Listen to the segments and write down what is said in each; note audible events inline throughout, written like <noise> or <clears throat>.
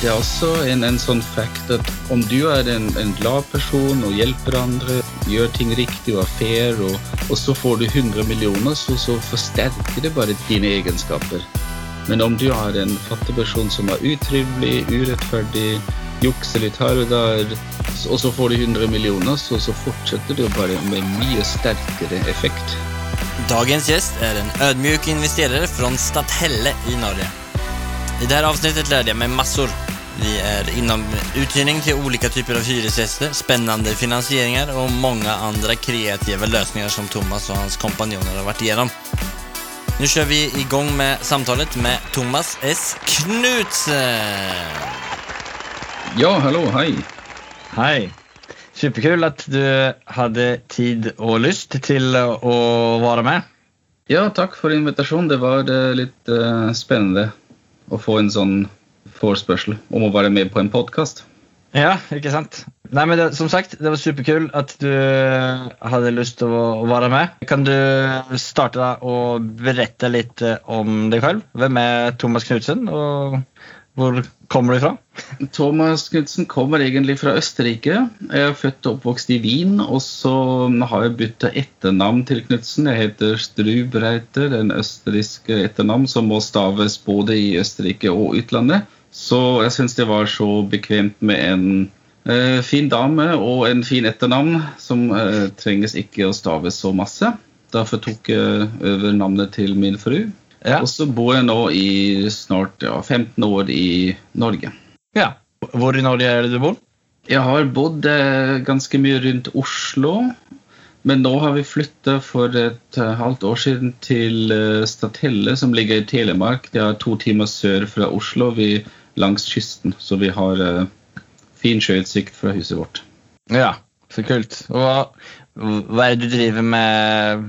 Det er også en, en sånn fact at om du er en, en glad person og hjelper andre, gjør ting riktig og er fair, og, og så får du 100 millioner, så, så forsterker det bare dine egenskaper. Men om du har en fattig person som er utrivelig, urettferdig, jukser litt her og der, og så får du 100 millioner, så, så fortsetter du bare med mye sterkere effekt. Dagens gjest er en ødmjuk investerer fra Stathelle i Norge. I det här avsnittet lärde jag mig massor. Vi är inom uthyrning till olika typer av hyresgäster, spännande finansieringar och många andra kreativa lösningar som Thomas och hans kompanjoner har varit igenom. Nu kör vi igång med samtalet med Thomas S. Knutsen. Ja, hallo, hei. Hej! Superkul att du hade tid och lust till att vara med. Ja, takk for invitasjonen. Det var eh, litt eh, spennende å få en sånn forespørsel om å være med på en podkast. Ja, ikke sant? Nei, men det, som sagt, det var superkul at du hadde lyst til å, å være med. Kan du starte da og berette litt om deg selv? Hvem er Thomas Knudsen och var kommer du fra? Thomas Knutsen kommer egentlig fra Østerrike. Jeg er født og oppvokst i Wien, og så har jeg bytta etternavn til Knutsen. Jeg heter Strubreiter, en østerriksk etternavn som må staves både i Østerrike og utlandet. Så jeg syns det var så bekvemt med en eh, fin dame og en fin etternavn som eh, trenges ikke å staves så masse. Derfor tok jeg over navnet til min fru. Ja. Og så bor jeg nå i snart ja, 15 år i Norge. Ja. Hvor i Norge er det du bor? Jeg har bodd eh, ganske mye rundt Oslo, men nå har vi flytta for et eh, halvt år siden til eh, Stathelle, som ligger i Telemark. Det er to timer sør fra Oslo, vi langs kysten, så vi har eh, fin sjøutsikt fra huset vårt. Ja, så kult. Og hva er det du driver med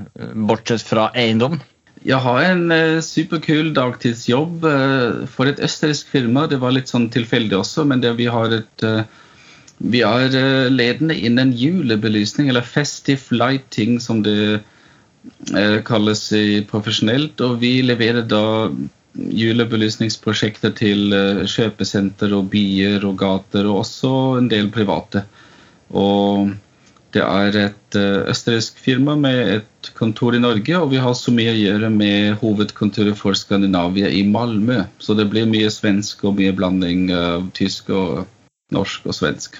bortsett fra egendom? Jeg har en eh, superkul dagtidsjobb eh, for et østerriksk firma. Det var litt sånn tilfeldig også, men det, vi et eh, Vi er eh, ledende innen julebelysning, eller festive lighting, som det eh, kalles profesjonelt. Og vi leverer da julebelysningsprosjekter til eh, kjøpesenter og byer og gater, og også en del private. Og det er et eh, østerriksk firma med et kontor i Norge, og vi har så mye å gjøre med hovedkontoret for Skandinavia i Malmö. Så det blir mye svensk og mye blanding av tysk og norsk og svensk.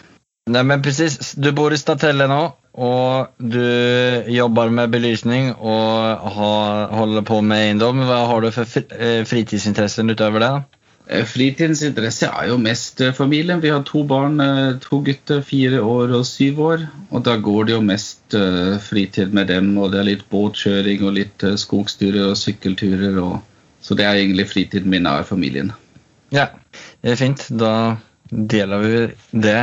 Nei, men precis. Du bor i Statelle nå, og du jobber med belysning og har, holder på med eiendom. Hva har du for fritidsinteressen utover det da? Eh, Fritidens interesse er jo mest eh, familien. Vi har to barn, eh, to gutter, fire år og syv år. Og da går det jo mest fritid med dem, og det er litt båtkjøring og litt skogsturer og sykkelturer. Og, så det er egentlig fritiden min er familien. Ja, det er fint. Da deler vi det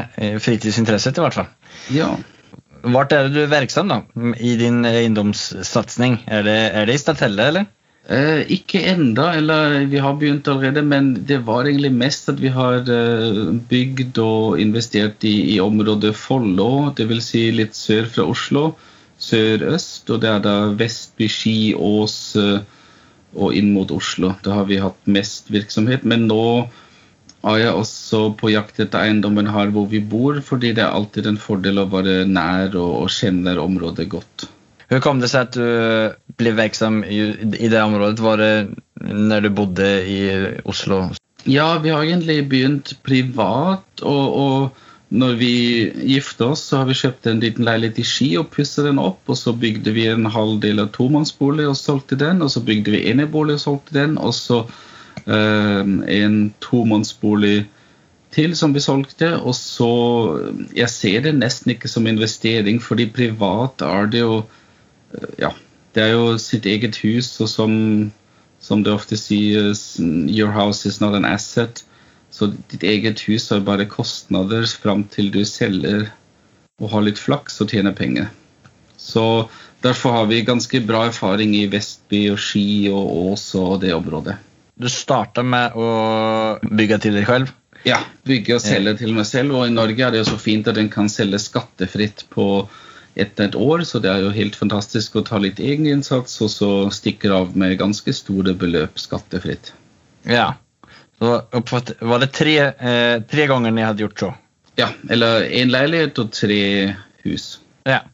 fritidsinteresset til, i hvert fall. Ja. Hvor er det du er verksam da, i din eiendomssatsing? Er, det, det i Statelle, eller? Eh, ikke enda, eller vi har begynt allerede, men det var egentlig mest at vi har eh, bygd og investert i, i området Follo, dvs. Si litt sør fra Oslo, sørøst, og det er da Vestby, Ski, Ås eh, og inn mot Oslo. Da har vi hatt mest virksomhet, men nå er jeg også på jakt etter eiendommen her hvor vi bor, fordi det er alltid en fordel å være nær og, og kjenne området godt. Hvor kom det seg at du blev verksam i, det området? Var det når du bodde i Oslo? Ja, vi har egentlig begynt privat, og, og når vi gifte oss, så har vi kjøpt en liten leilighet i Ski og pusset den opp, og så bygde vi en halv del av tomannsbolig og solgte den, og så bygde vi enebolig og solgte den, og så eh, en tomannsbolig til som vi solgte, og så Jeg ser det nesten ikke som investering, fordi privat er det jo eh, Ja, det er jo sitt eget hus, og som som det ofte sies, your house is not an asset. Så ditt eget hus har bare kostnader fram til du selger og har litt flaks og tjener penger. Så Derfor har vi ganske bra erfaring i Vestby og Ski og Ås og det området. Du starta med å bygge til deg selv. Ja, bygge og selge til meg selv. Og i Norge er det jo så fint at en kan selge skattefritt på etter et år, så det er jo helt fantastisk å ta litt egeninnsats og så stikker av med ganske store beløp skattefritt. Ja. Så var det tre, eh, tre ganger ni hadde gjort så? Ja, eller én leilighet og tre hus. Ja.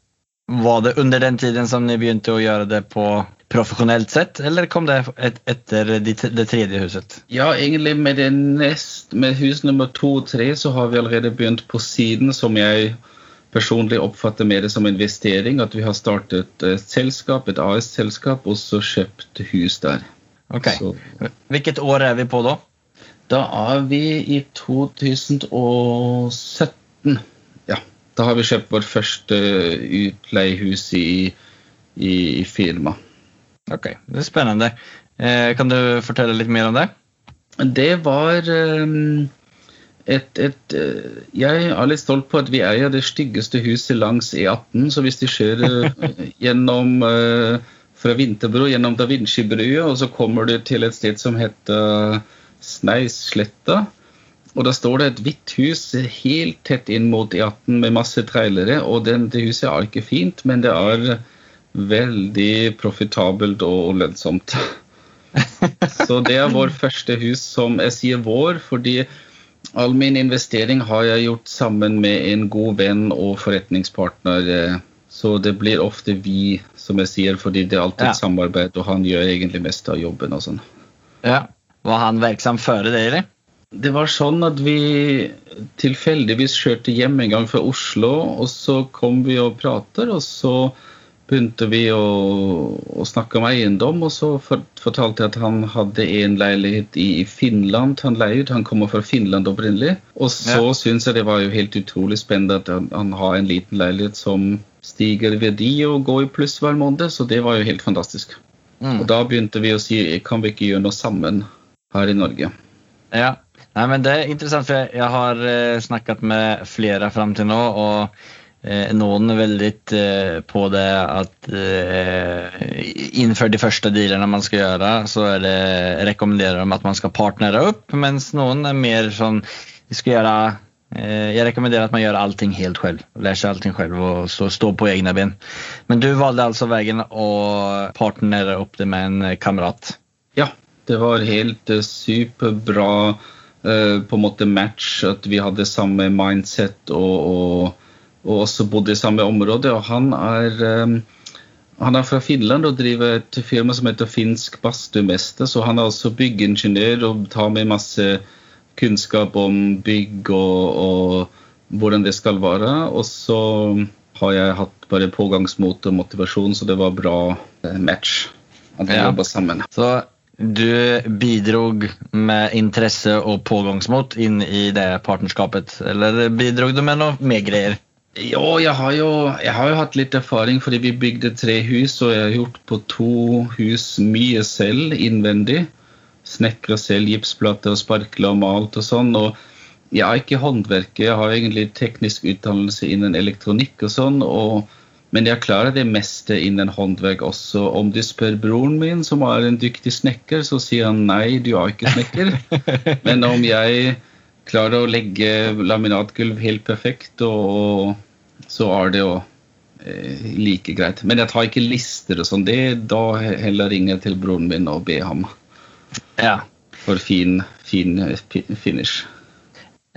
Var det under den tiden som ni begynte å gjøre det på profesjonelt sett, eller kom det et, etter det, tredje huset? Ja, egentlig med, det nest, med hus nummer to og tre så har vi allerede begynt på siden, som jeg personlig oppfatter mer som investering. At vi har startet et selskap, et AS-selskap, og så kjøpt hus der. Ok. Så, Hvilket år er vi på da? da er vi i 2017. Ja, da har vi kjøpt vårt første utleiehus i, i, i firma. Ok, det er spennende. Eh, kan du fortelle litt mer om det? Det var ehm, et, et eh, Jeg er litt stolt på at vi eier det styggeste huset langs E18. Så hvis de kjører <laughs> eh, gjennom eh, fra Vinterbro gjennom Da Vinci-brua, og så kommer du til et sted som heter Sneissletta. Og da står det et hvitt hus helt tett inn mot E18 med masse trailere. Og den, det huset er ikke fint, men det er veldig profitabelt og lønnsomt. <laughs> Så det er vår første hus som jeg sier vår, fordi all min investering har jeg gjort sammen med en god venn og forretningspartner. eh, Så det blir ofte vi, som jeg sier, fordi det er alltid Ja. samarbeid, og han gjør egentlig mest av jobben og sånn. Ja. Var han verksam før det, eller? Det var sånn at vi tilfeldigvis kjørte hjem en gang fra Oslo, og så kom vi og prater, og så begynte vi å, å snakke om eiendom, og så fortalte jeg at han hadde en leilighet i, Finland han leier ut. Han kommer fra Finland opprinnelig. Og så Ja. syns jeg det var jo helt utrolig spennende at han, han har en liten leilighet som stiger i verdi og går i pluss hver måned, så det var jo helt fantastisk. Mm. Og da begynte vi å si kan vi ikke gjøre noe sammen her i Norge? Ja. Nei, men Det er interessant, for jeg, har eh, snakket med flere fram til nå. og Noen er veldig eh, på det at eh, innenfor de første dealene man skal gjøre, så er det, rekommenderer de at man skal partnere opp, mens noen er mer sånn vi skal gjøre eh, Jeg rekommenderer at man gjør allting helt selv. Lærer seg allting selv og så stå på egne ben. Men du valgte altså veien å partnere opp det med en kamerat. Ja, det var helt eh, superbra eh, på en måte match. At vi hadde samme mindset og, og, og også bodde i samme område. Og han er, eh, han er fra Finland og driver et firma som heter Finsk Bastumester. Så han er også byggingeniør og tar med masse kunnskap om bygg og, og hvordan det skal være. Og så har jeg hatt bare pågangsmot og motivasjon, så det var bra eh, match. At vi Ja. jobba sammen. Så du bidrog med interesse og pågangsmot inn i det partnerskapet, eller bidrog du med noe mer greier? Ja, jeg har, jo, jeg har jo hatt litt erfaring fordi vi bygde tre hus, og jeg har gjort på to hus mye selv innvendig. Snekra selv, gipsplater og sparkla og malt og sånn. og jeg er ikke håndverker, jeg har egentlig teknisk utdannelse innen elektronikk og sånn. og men jeg klarer det meste innen håndverk også. Om du spør broren min, som er en dyktig snekker, så sier han nei, du er ikke snekker. <laughs> Men om jeg klarer å legge laminatgulv helt perfekt, og, så er det jo eh, like greit. Men jeg tar ikke lister og sånn. Det Da heller ringer jeg til broren min og ber ham Ja. for fin, fin finish.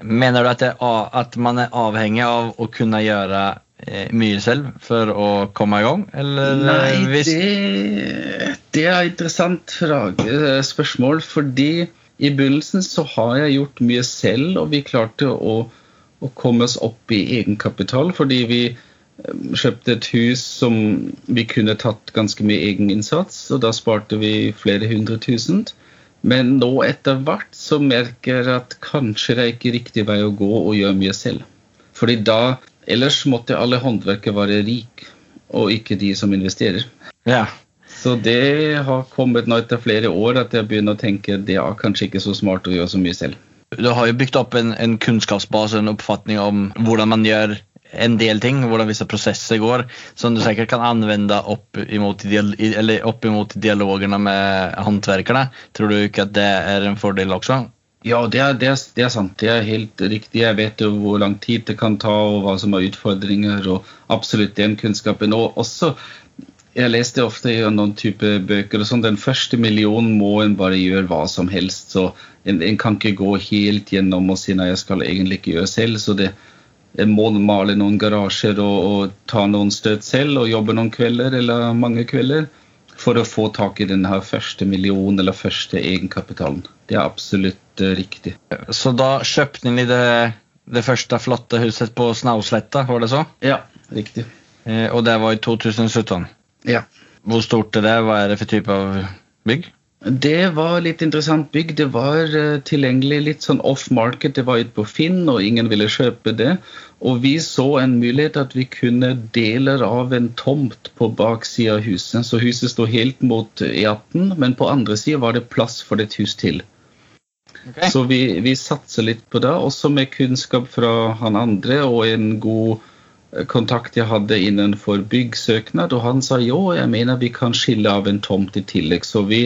Mener du at, det, at man er avhengig av å kunne gjøre eh, mye selv for å komme i gang? Eller Nei, eh, hvis det, det er interessant eh, spørsmål. Fordi i begynnelsen så har jeg gjort mye selv, og vi klarte å, å komme oss opp i egenkapital. Fordi vi eh, kjøpte et hus som vi kunne tatt ganske mye egeninnsats, og da sparte vi flere hundre tusen. Men nå etter hvert så merker jeg at kanskje det er ikke riktig vei å gå og gjøre mye selv. Fordi da Ellers måtte alle håndverkere være rike, og ikke de som investerer. Ja. Så det har kommet nå etter flere år at jeg begynner å tenke det er kanskje ikke så smart å gjøre så mye selv. Du har jo bygd opp en, en kunnskapsbase, en oppfatning om hvordan man gjør en del ting, hvordan visse prosesser går, som du sikkert kan anvende opp imot, dial eller opp imot dialogene med håndverkerne. Tror du ikke at det er en fordel også? Ja, det er, det, er, det er, sant. Det er helt riktig. Jeg vet jo hvor lang tid det kan ta, og hva som er utfordringer, og absolutt den kunnskapen. Og også, jeg leste ofte i noen type bøker og sånn, den første millionen må en bare gjøre hva som helst. Så en, en, kan ikke gå helt gjennom og si nei, jeg skal egentlig ikke gjøre selv. Så det, en må male noen garasjer og, og ta noen støt selv og jobbe noen kvelder eller mange kvelder for å få tak i denne første millionen eller første egenkapitalen. Det er absolutt uh, riktig. Så da kjøpte ni det, det første flotte huset på Snausletta, var det så? Ja, riktig. Eh, og det var i 2017? Ja. Hvor stort er det? Hva er det for type av bygg? Det var litt interessant bygg. Det var uh, tilgjengelig litt sånn off-market. Det var ute på Finn, og ingen ville kjøpe det. Og vi så en mulighet at vi kunne deler av en tomt på baksida av huset. Så huset sto helt mot E18, men på andre sida var det plass for et hus til. Okay. Så vi, vi satser litt på det, også med kunnskap fra han andre og en god eh, kontakt jeg hadde innenfor byggsøknad. Og han sa jo, jeg mener vi kan skille av en tomt i tillegg. Så vi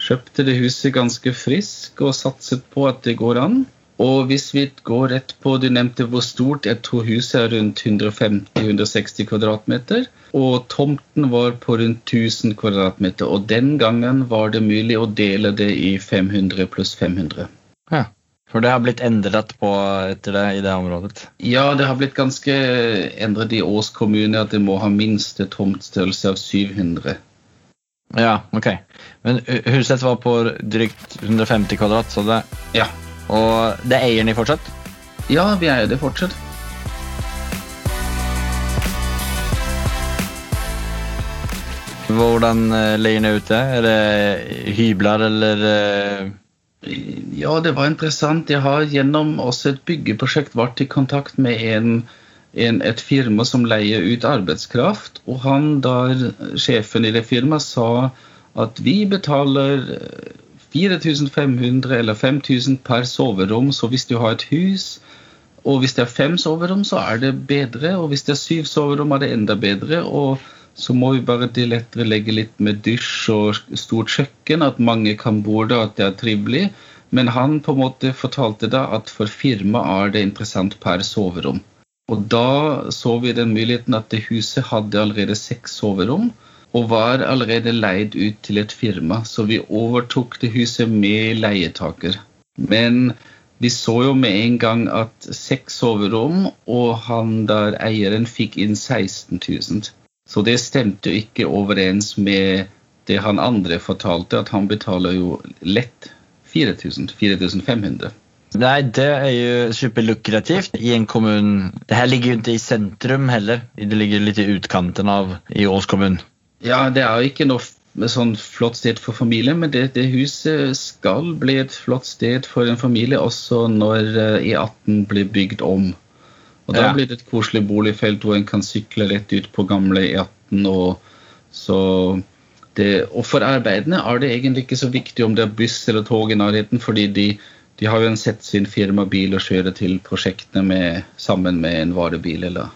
kjøpte det huset ganske frisk og satset på at det går an. Og hvis vi går rett på, du nevnte hvor stort jeg tror huset er, rundt 150-160 kvadratmeter. Og tomten var på rundt 1000 kvadratmeter. Og den gangen var det mulig å dele det i 500 pluss 500. Ja, For det har blitt endret på etter det i det området? Ja, det har blitt ganske endret i Ås kommune at det må ha minste tomtstørrelse av 700. Ja, ok. Men huset var på drygt 150 kvadrat, så det Ja. Og det eier ni fortsatt? Ja, vi eier det fortsatt. Hvordan eh, leier ni ut det? Er det hybler, eller eh? Ja, det var interessant. Jeg har gjennom også et byggeprosjekt vært i kontakt med en, en, et firma som leier ut arbeidskraft. Og han der, sjefen i det firmaet, sa at vi betaler 4500 eller 5000 per soverom. Så hvis du har et hus, og hvis det er fem soverom, så er det bedre. Og hvis det er syv soverom, er det enda bedre. Og så må vi bare de lettere legge litt med dusj og stort kjøkken, at mange kan bo der, at det er trivelig. Men han på en måte fortalte da at for firmaet er det interessant per soverom. Og da så vi den muligheten at det huset hadde allerede seks soverom og var allerede leid ut til et firma, så vi overtok det huset med leietaker. Men vi så jo med en gang at seks soverom, og han der eieren fikk inn 16 000. Så det stemte jo ikke overens med det han andre fortalte, at han betaler jo lett 4000, 4500. Nei, det er jo superlukrativt i en kommune. Det her ligger jo ikke i sentrum heller. Det ligger litt i utkanten av i Ås kommune. Ja, det er jo ikke noe sånn flott sted for familien, men det, det, huset skal bli et flott sted for en familie også når eh, E18 blir bygd om. Og Da blir det et koselig boligfelt hvor en kan sykle rett ut på gamle E18. Og, det, og for arbeidene er det egentlig ikke så viktig om det er buss eller tog i nærheten, fordi de, de har jo sett sin firmabil og kjører til prosjektene med, sammen med en varebil. eller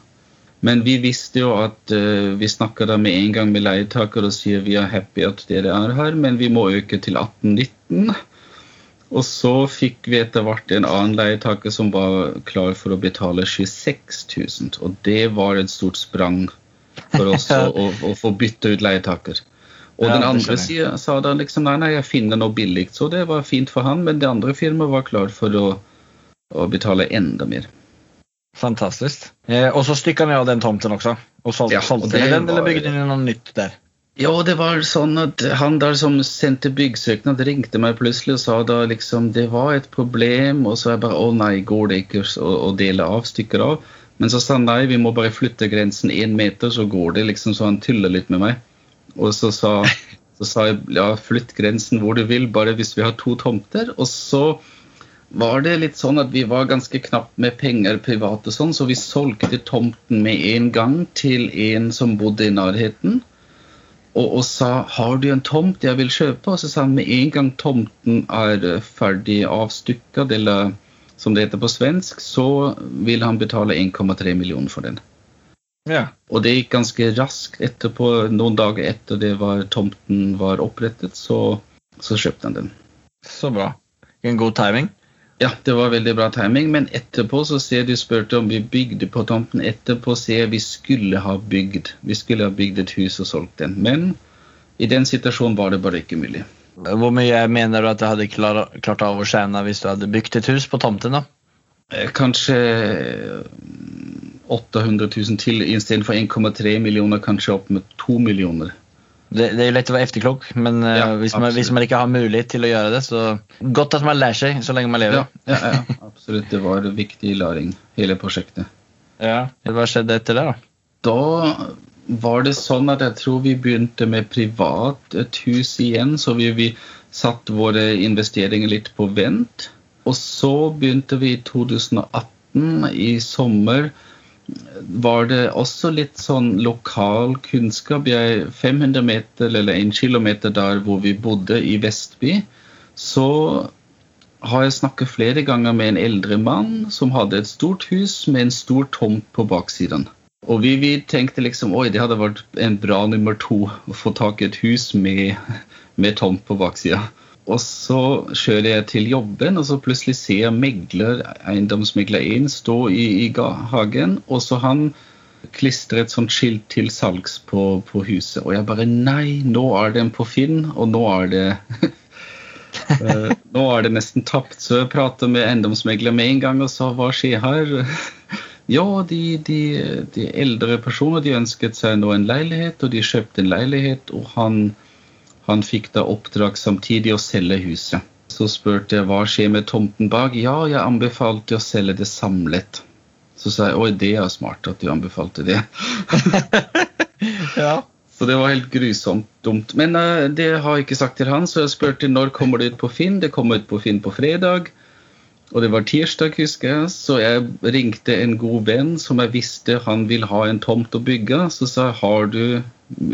men vi visste jo at uh, vi snakka da med en gang med leietaker og sier vi er happy at dere er her, men vi må øke til 18-19. Og så fikk vi etter hvert en annen leietaker som var klar for å betale 26 000. Og det var et stort sprang for oss å, å, å, få bytte ut leietaker. Og ja, den andre sida sa da liksom nei, nei, jeg finner noe billig. Så det var fint for han, men det andre firmaet var klar for å, å betale enda mer. Fantastisk. Eh, og så stykka ni av den tomten også? Og solgte, ja, solgte dere den, var... eller bygde inn noe nytt der? Ja, det var sånn at han der som sendte byggsøknad, ringte meg plutselig og sa da liksom det var et problem. Og så er jeg bare å nei, går det ikke å, å dele av stykker av? Men så sa han nei, vi må bare flytte grensen én meter, så går det. liksom Så han tuller litt med meg. Og så sa, <laughs> så sa jeg ja, flytt grensen hvor du vil, bare hvis vi har to tomter. Og så var det litt sånn at vi var ganske knapt med penger privat og sånn, så vi solgte tomten med en gang til en som bodde i nærheten. Og, og sa 'har du en tomt jeg vil kjøpe?' Og så sa han med en gang tomten er ferdig avstykket eller som det heter på svensk, så vil han betale 1,3 millioner for den. Ja. Og det gikk ganske raskt etterpå, noen dager etter det var, tomten var opprettet, så, så kjøpte han den. Så bra. En god timing. Ja, det var veldig bra timing, men etterpå så ser du spurte om vi bygde på tomten. Etterpå ser vi skulle ha bygd. Vi skulle ha bygd et hus og solgt den. Men i den situasjonen var det bare ikke mulig. Hvor mye mener du at du hadde klar, klart av å tjene hvis du hadde bygd et hus på tomten? da? Eh, Kanskje 800 000 til istedenfor 1,3 millioner, kanskje opp med 2 millioner. Det, det er jo lett å være efterklok, men eh, Ja, hvis, man, hvis man ikke har mulighet til å gjøre det, så godt at man lærer seg så lenge man lever. Ja, ja, ja, absolutt. Det var viktig læring, hele prosjektet. Ja. Hva skjedde etter det, da? Da var det sånn at jeg tror vi begynte med privat et hus igjen, så vi, vi satt våre investeringer litt på vent. Og så begynte vi i 2018, i sommer, var det også litt sånn lokal kunnskap. Jeg, 500 meter eller 1 kilometer der hvor vi bodde i Vestby, så har jeg snakket flere ganger med en eldre mann som hadde et stort hus med en stor tomt på baksiden. Og vi, vi tenkte liksom oi, det hadde vært en bra nummer to å få tak i et hus med, med tomt på baksida. Og så kjører jeg til jobben, og så plutselig ser jeg megler, eiendomsmegler 1 stå i, i hagen, og så han klistrer et sånt skilt til salgs på, på huset. Og jeg bare nei, nå er den på Finn, og nå er det <laughs> Eh, Nå er det nesten tapt, så jeg pratet med eiendomsmegler med en gang og sa hva skjer her? <laughs> Ja, de, de, de eldre personer de ønsket seg nå en leilighet, og de kjøpte en leilighet, og han, han fikk da oppdrag samtidig å selge huset. Så spurte jeg hva skjer med tomten bak. Ja, jeg anbefalte å selge det samlet. Så sa jeg oi, det er smart at du anbefalte det. <laughs> Ja. Så det var helt grusomt dumt. Men uh, det har jeg ikke sagt til han, så jeg spurte når kommer det ut på Finn. Det kom ut på Finn på fredag. Og det var tirsdag, husker jeg. Så jeg ringte en god venn som jeg visste han vil ha en tomt å bygge. Så sa jeg har du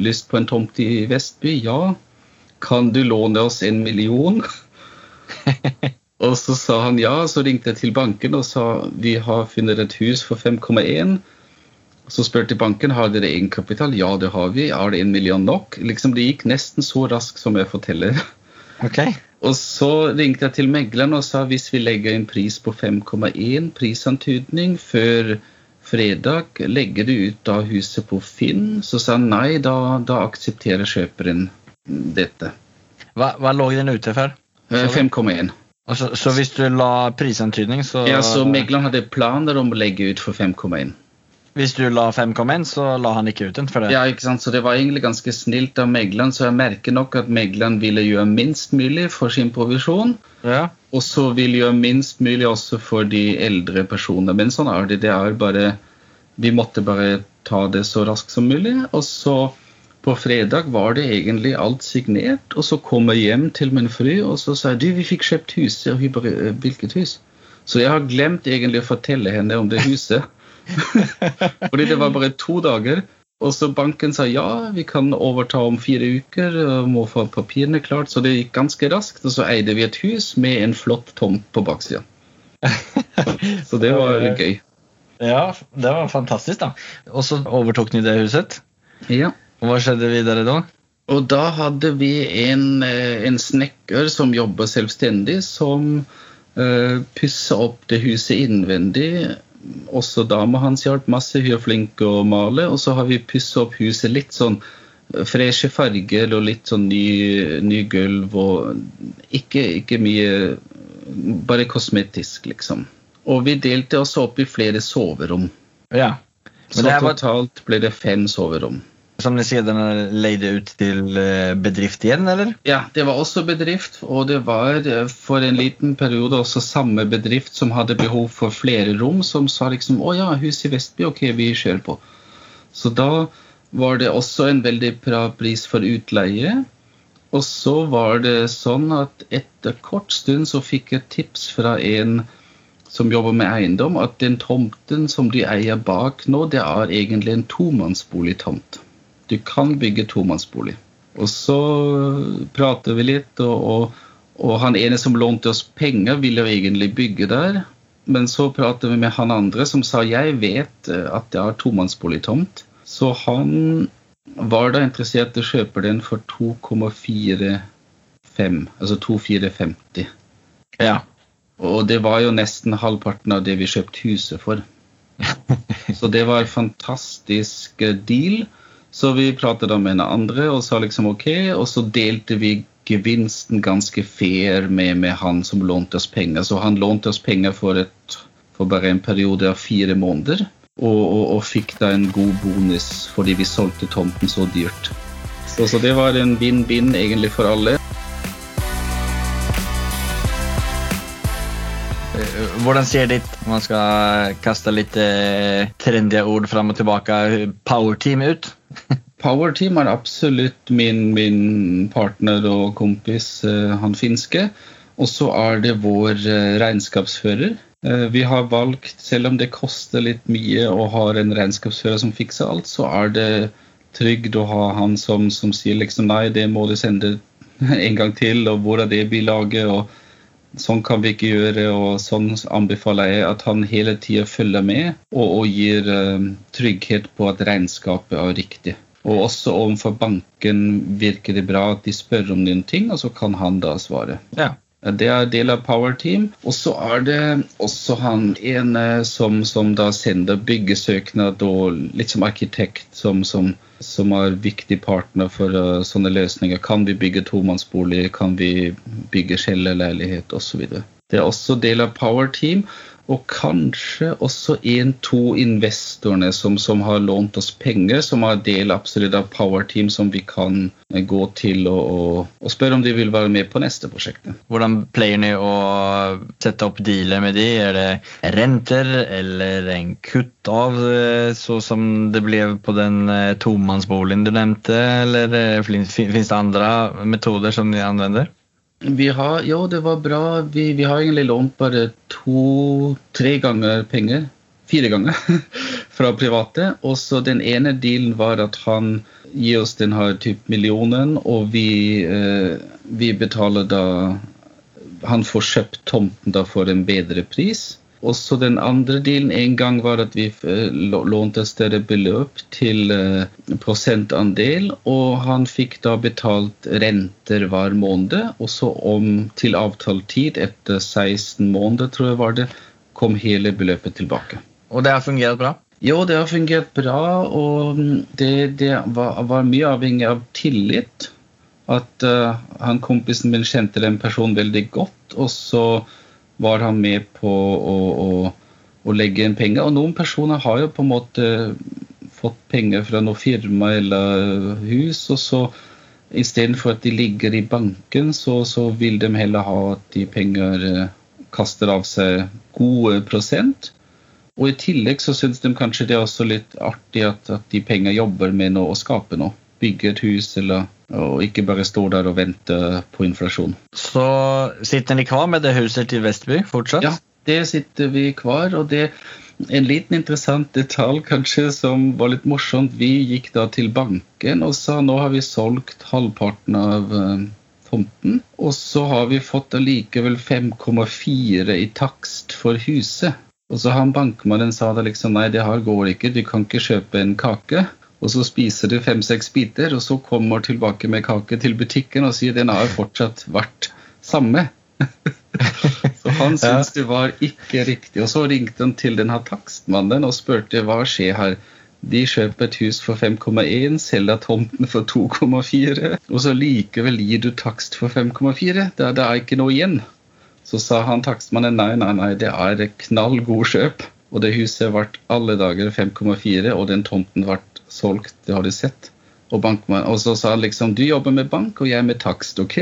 lyst på en tomt i Vestby? Ja. Kan du låne oss en million? <laughs> og så sa han ja. Så ringte jeg til banken og sa vi har funnet et hus for 5,1. Så spurte banken har dere egenkapital. Ja, det har vi. Er det en million nok? Liksom, det gikk nesten så raskt som jeg forteller. <laughs> Okay. Og så ringte jeg til megleren og sa hvis vi legger en pris på 5,1 prisantydning før fredag, legger du ut da huset på Finn? Så sa han nei, da, da aksepterer kjøperen dette. Hva, hva lå den ute for? Eh, 5,1. Så, så hvis du la prisantydning, så Ja, så megleren hadde planer om å legge ut for 5,1. Hvis du la 5,1, så la han ikke ut den for det? Ja, ikke sant? Så det var egentlig ganske snilt av megleren, så jeg merker nok at megleren ville gjøre minst mulig for sin provisjon. Ja. Og så vil gjøre minst mulig også for de eldre personene. Men sånn er det. Det er bare Vi måtte bare ta det så raskt som mulig. Og så på fredag var det egentlig alt signert. Og så kom jeg hjem til min fru og så sa jeg, du, vi fikk kjøpt hus. Og hun bare «Eh, Hvilket hus? Så jeg har glemt egentlig å fortelle henne om det huset. <laughs> Fordi det var bare to dager. Og så banken sa ja, vi kan overta om fire uker, og må få papirene klart. Så det gikk ganske raskt, og så eide vi et hus med en flott tomt på baksida. <laughs> Så det var gøy. ja, det var fantastisk, da. Og så overtok ni det huset. Ja. Hva skjedde videre da? Og da hadde vi en, eh, en snekker som jobber selvstendig, som uh, pussa opp det huset innvendig. Også dama hans hjalp masse, hun er flink å male. Og så har vi pussa opp huset litt sånn eh, freshe farger og litt sånn ny, ny gulv og ikke, ikke mye Bare kosmetisk, liksom. Og vi delte også opp i flere soverom. Ja. Men Så totalt ble det fem soverom. Som ni sedan leide ut til eh, bedrift igjen, eller? Ja, det var også bedrift, og det var eh, for en liten periode også samme bedrift som hadde behov for flere rom, som sa liksom å ja, hus i Vestby, ok, vi kjører på. Så da var det også en veldig bra pris for utleie. Og så var det sånn at etter kort stund så fikk jeg tips fra en som jobber med eiendom, at den tomten som de eier bak nå, det er egentlig en tomannsboligtomt. Du kan bygge tomannsbolig. Og så prater vi litt, og, og, og han ene som lånte oss penger, ville jo egentlig bygge der. Men så prater vi med han andre som sa jeg vet eh, at jeg har tomannsboligtomt. Så han var da interessert i å kjøpe den for 2,45, altså 2450. Ja. Og det var jo nesten halvparten av det vi kjøpte huset for. <laughs> Så det var en fantastisk eh, deal. Så vi pratet med en andre og sa liksom ok, og så delte vi gevinsten ganske fair med, med han som lånte oss penger. Så han lånte oss penger for, et, for bare en periode av fire måneder. Og, og, og, fikk da en god bonus fordi vi solgte tomten så dyrt. Så, så det var en vinn-vinn egentlig for alle. Hvordan ser ditt, om man skal kaste litt eh, trendy ord fram og tilbake, powerteam ut? Powerteam er absolutt min, min, partner og kompis, eh, han finske. Og så er det vår eh, regnskapsfører. Eh, vi har valgt, selv om det koster litt mye å ha en regnskapsfører som fikser alt, så er det trygt å ha han som, som sier liksom nei, det må du sende en gang til, og hvor er det bilaget? og Sånn kan vi ikke gjøre, og sånn anbefaler jeg at han hele tida følger med og, og gir uh, trygghet på at regnskapet er riktig. Og også overfor banken virker det bra at de spør om noen ting, og så kan han da svare. Ja. Det er del av Power Team. Og så er det også han ene som, som da sender byggesøknad og litt som arkitekt som, som, som er viktig partner for uh, sånne løsninger. Kan vi bygge tomannsbolig? Kan vi bygge skjelleleilighet osv.? Det er også del av Power Team. Og kanskje også en-to investorene som, som, har lånt oss penger, som har del absolutt av Power Team som vi kan eh, gå til og, og, og spørre om de vil være med på neste prosjekt. Hvordan pleier dere å sette opp dealer med de? Er det renter eller en kutt av, eh, så som det ble på den eh, tomannsboligen du nevnte? Eller finnes det andre metoder som de anvender? Vi har, jo, det var bra. Vi, vi har egentlig lånt bare to-tre ganger penger. Fire ganger <laughs> fra private. Og så den ene dealen var at han gir oss denne type millionen, og vi, eh, vi betaler da Han får kjøpt tomten da for en bedre pris. Og så den andre delen en gang var at vi lånte lånte større beløp til eh, prosentandel, og han fikk da betalt renter hver måned. Og så om til avtalt tid, etter 16 måneder, tror jeg var det, kom hele beløpet tilbake. Og det har fungert bra? Jo, det har fungert bra, og det, det var, var, mye avhengig av tillit. At uh, han kompisen min kjente den personen veldig godt, og så var han med på å, å, å, legge inn penger. Og noen personer har jo på en måte fått penger fra noe firma eller hus, og så istedenfor at de ligger i banken, så, så, vil de heller ha at de penger eh, kaster av seg gode prosent. Og i tillegg så syns de kanskje det er også litt artig at, at de penger jobber med noe og skaper noe. Bygger et hus eller og ikke bare stå der og vente på inflasjon. Så sitter dere kvar med det huset til Vestby fortsatt? Ja, det sitter vi kvar. og det en liten interessant detalj kanskje som var litt morsomt. Vi gikk da til banken og sa nå har vi solgt halvparten av uh, tomten. Og så har vi fått allikevel 5,4 i takst for huset. Og så han bankmannen sa da liksom nei, det her går ikke, du kan ikke kjøpe en kake. Og så spiser du fem-seks biter, og så kommer tilbake med kake til butikken og sier den har fortsatt vært samme. <laughs> så han syntes det var ikke riktig. Og så ringte han til denne takstmannen og spurte hva skjer her. De kjøper et hus for 5,1, selger tomten for 2,4, og så likevel gir du takst for 5,4. Det, det er ikke noe igjen. Så sa han takstmannen nei, nei, nei, det er knall god kjøp. Og det huset ble alle dager 5,4, og den tomten ble solgt, det har du sett. Og, og så sa han liksom du jobber med bank, og jeg med takst, OK?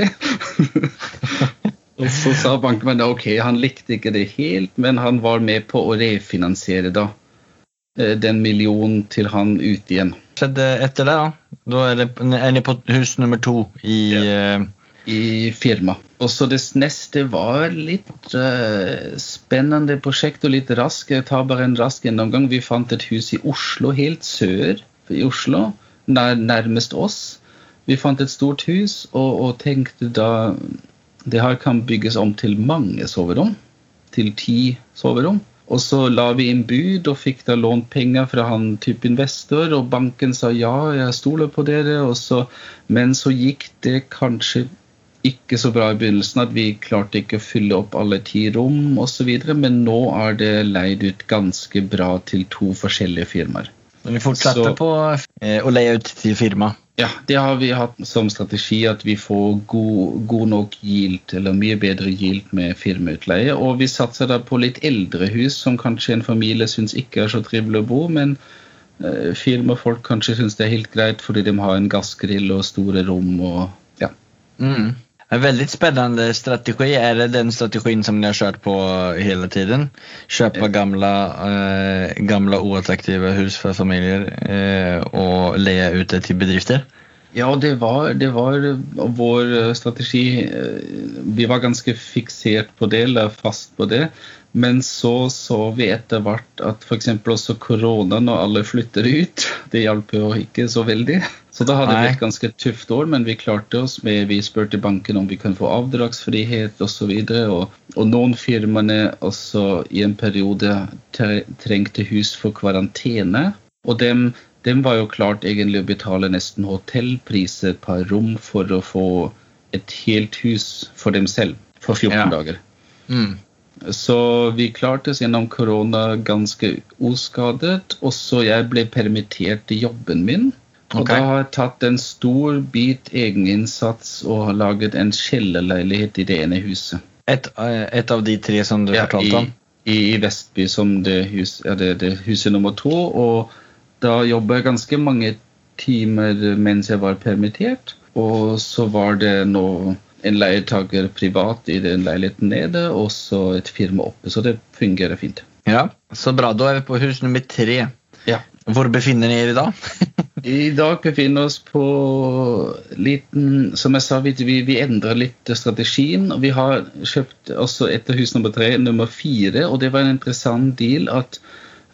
<laughs> og så sa bankmannen OK, han likte ikke det helt, men han var med på å refinansiere da eh, den millionen til han ut igjen. Skjedde etter det, da? Da er, det, er ni på hus nummer to i ja. uh... I firma. Og så det neste var litt uh, spennende prosjekt og litt rask. Jeg tar bare en rask gjennomgang. Vi fant et hus i Oslo, helt sør i Oslo, nær, nærmest oss. Vi fant et stort hus og, og, tenkte da det her kan bygges om til mange soverom. til ti soverom. Og så la vi inn bud og fikk da lånt penger fra han type investor, og banken sa ja, jeg stoler på dere. Og så, men så gikk det kanskje ikke så bra i begynnelsen at vi klarte ikke å fylle opp alle ti rom osv. Men nå er det leid ut ganske bra til to forskjellige firmaer. Men vi fortsetter Så- på eh, å leie ut til firma. Ja, det har vi hatt som strategi at vi får god, god nok gilt, eller mye bedre gilt med firmautleie. Og vi satser da på litt eldre hus som kanskje en familie syns ikke er så trivelig å bo, men eh, firmafolk kanskje syns det er helt greit fordi de har en gassgrill og store rom og ja. Mm. En väldigt spännande strategi. Är det den strategin som ni har kört på hela tiden? Köpa gamla, eh, gamla oattraktiva hus för familjer eh, och leja ut det till bedrifter? Ja, det var, det var vår eh, strategi. eh, Vi var ganske fiksert på det, eller fast på det. Men så så vi etter hvert at f.eks. også korona, når alle flytter ut, det hjalp jo ikke så veldig. Så da hadde vi et ganske tøft år, men vi klarte oss med Vi spurte banken om vi kan få avdragsfrihet osv. Og, og noen firmaene også i en periode trengte hus for karantene. Og dem, dem var jo klart egentlig å betale nesten hotellpriser per rom for å få et helt hus for dem selv for 14 Ja. dager. Mm. Så vi klarte oss gjennom korona ganske uskadet. Også jeg ble permittert i jobben min. Og okay. da har jeg tatt en stor bit egeninnsats og har laget en kjellerleilighet i det ene huset. Et, et, av de tre som du Ja, fortalte om? i, I Vestby som det, hus, ja, det, det huset nummer to. Og da jobba jeg ganske mange timer mens jeg var permittert. Og så var det nå en leietaker privat i den leiligheten nede, og så et firma oppe. Så det fungerer fint. Ja, så bra. Da er vi på hus nummer tre. Ja. Hvor befinner ni er da? I dag befinner vi oss på liten Som jeg sa, vi, vi, vi endrer litt strategien. og Vi har kjøpt også etter hus nummer tre nummer fire, og det var en interessant deal at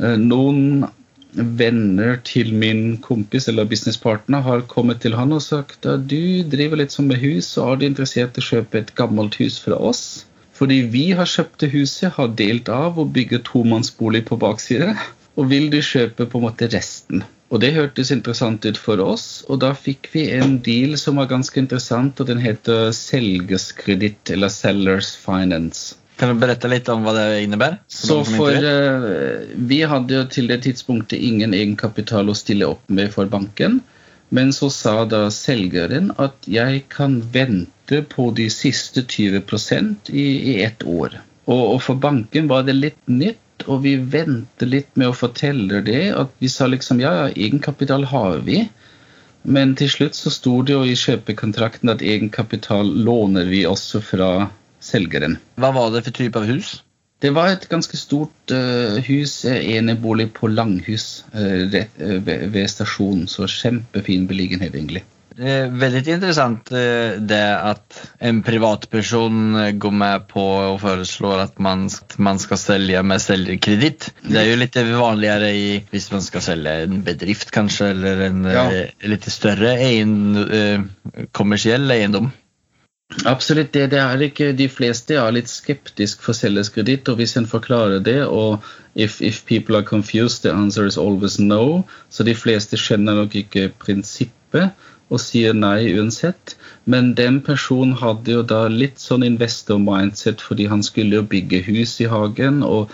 eh, noen venner til min kompis eller businesspartner har kommet til han og sagt at du driver litt sånn med hus, og er du interessert i å kjøpe et gammelt hus fra oss? Fordi vi har kjøpt huset, har delt av og bygger tomannsbolig på baksiden. Og vil du kjøpe på en måte resten? Og det hørtes interessant ut for oss, og da fikk vi en deal som var ganske interessant, og den heter selgerskreditt, eller Sellers Finance. Kan du berette litt om hva det innebærer? Så for uh, Vi hadde jo til det tidspunktet ingen egenkapital å stille opp med for banken. Men så sa da selgeren at jeg kan vente på de siste 20 i, i ett år. Og, og for banken var det litt nytt, og vi ventet litt med å fortelle det. At vi sa liksom ja, ja, egenkapital har vi. Men til slutt så sto det jo i kjøpekontrakten at egenkapital låner vi også fra selgeren. Hva var det for typ av hus? Det var et ganske stort uh, hus, eh, enebolig på Langhus uh, rett, uh, ved, ved stasjonen. Så kjempefin beliggenhet, egentlig. Det er veldig interessant det at en privatperson går med på og foreslår at man, man skal selge med selgerkreditt. Det er jo litt vanligere i, hvis man skal selge en bedrift kanskje, eller en Ja. lite större egen, eh, kommersiell eiendom. Absolutt. Det, det er ikke, de fleste er litt skeptisk for selgerskreditt, og hvis en forklarer det, og if, if people are confused, the answer is always no. Så de fleste skjønner nok ikke prinsippet og sier nei uansett. Men den personen hadde jo da litt sånn investor-mindset fordi han skulle jo bygge hus i hagen. og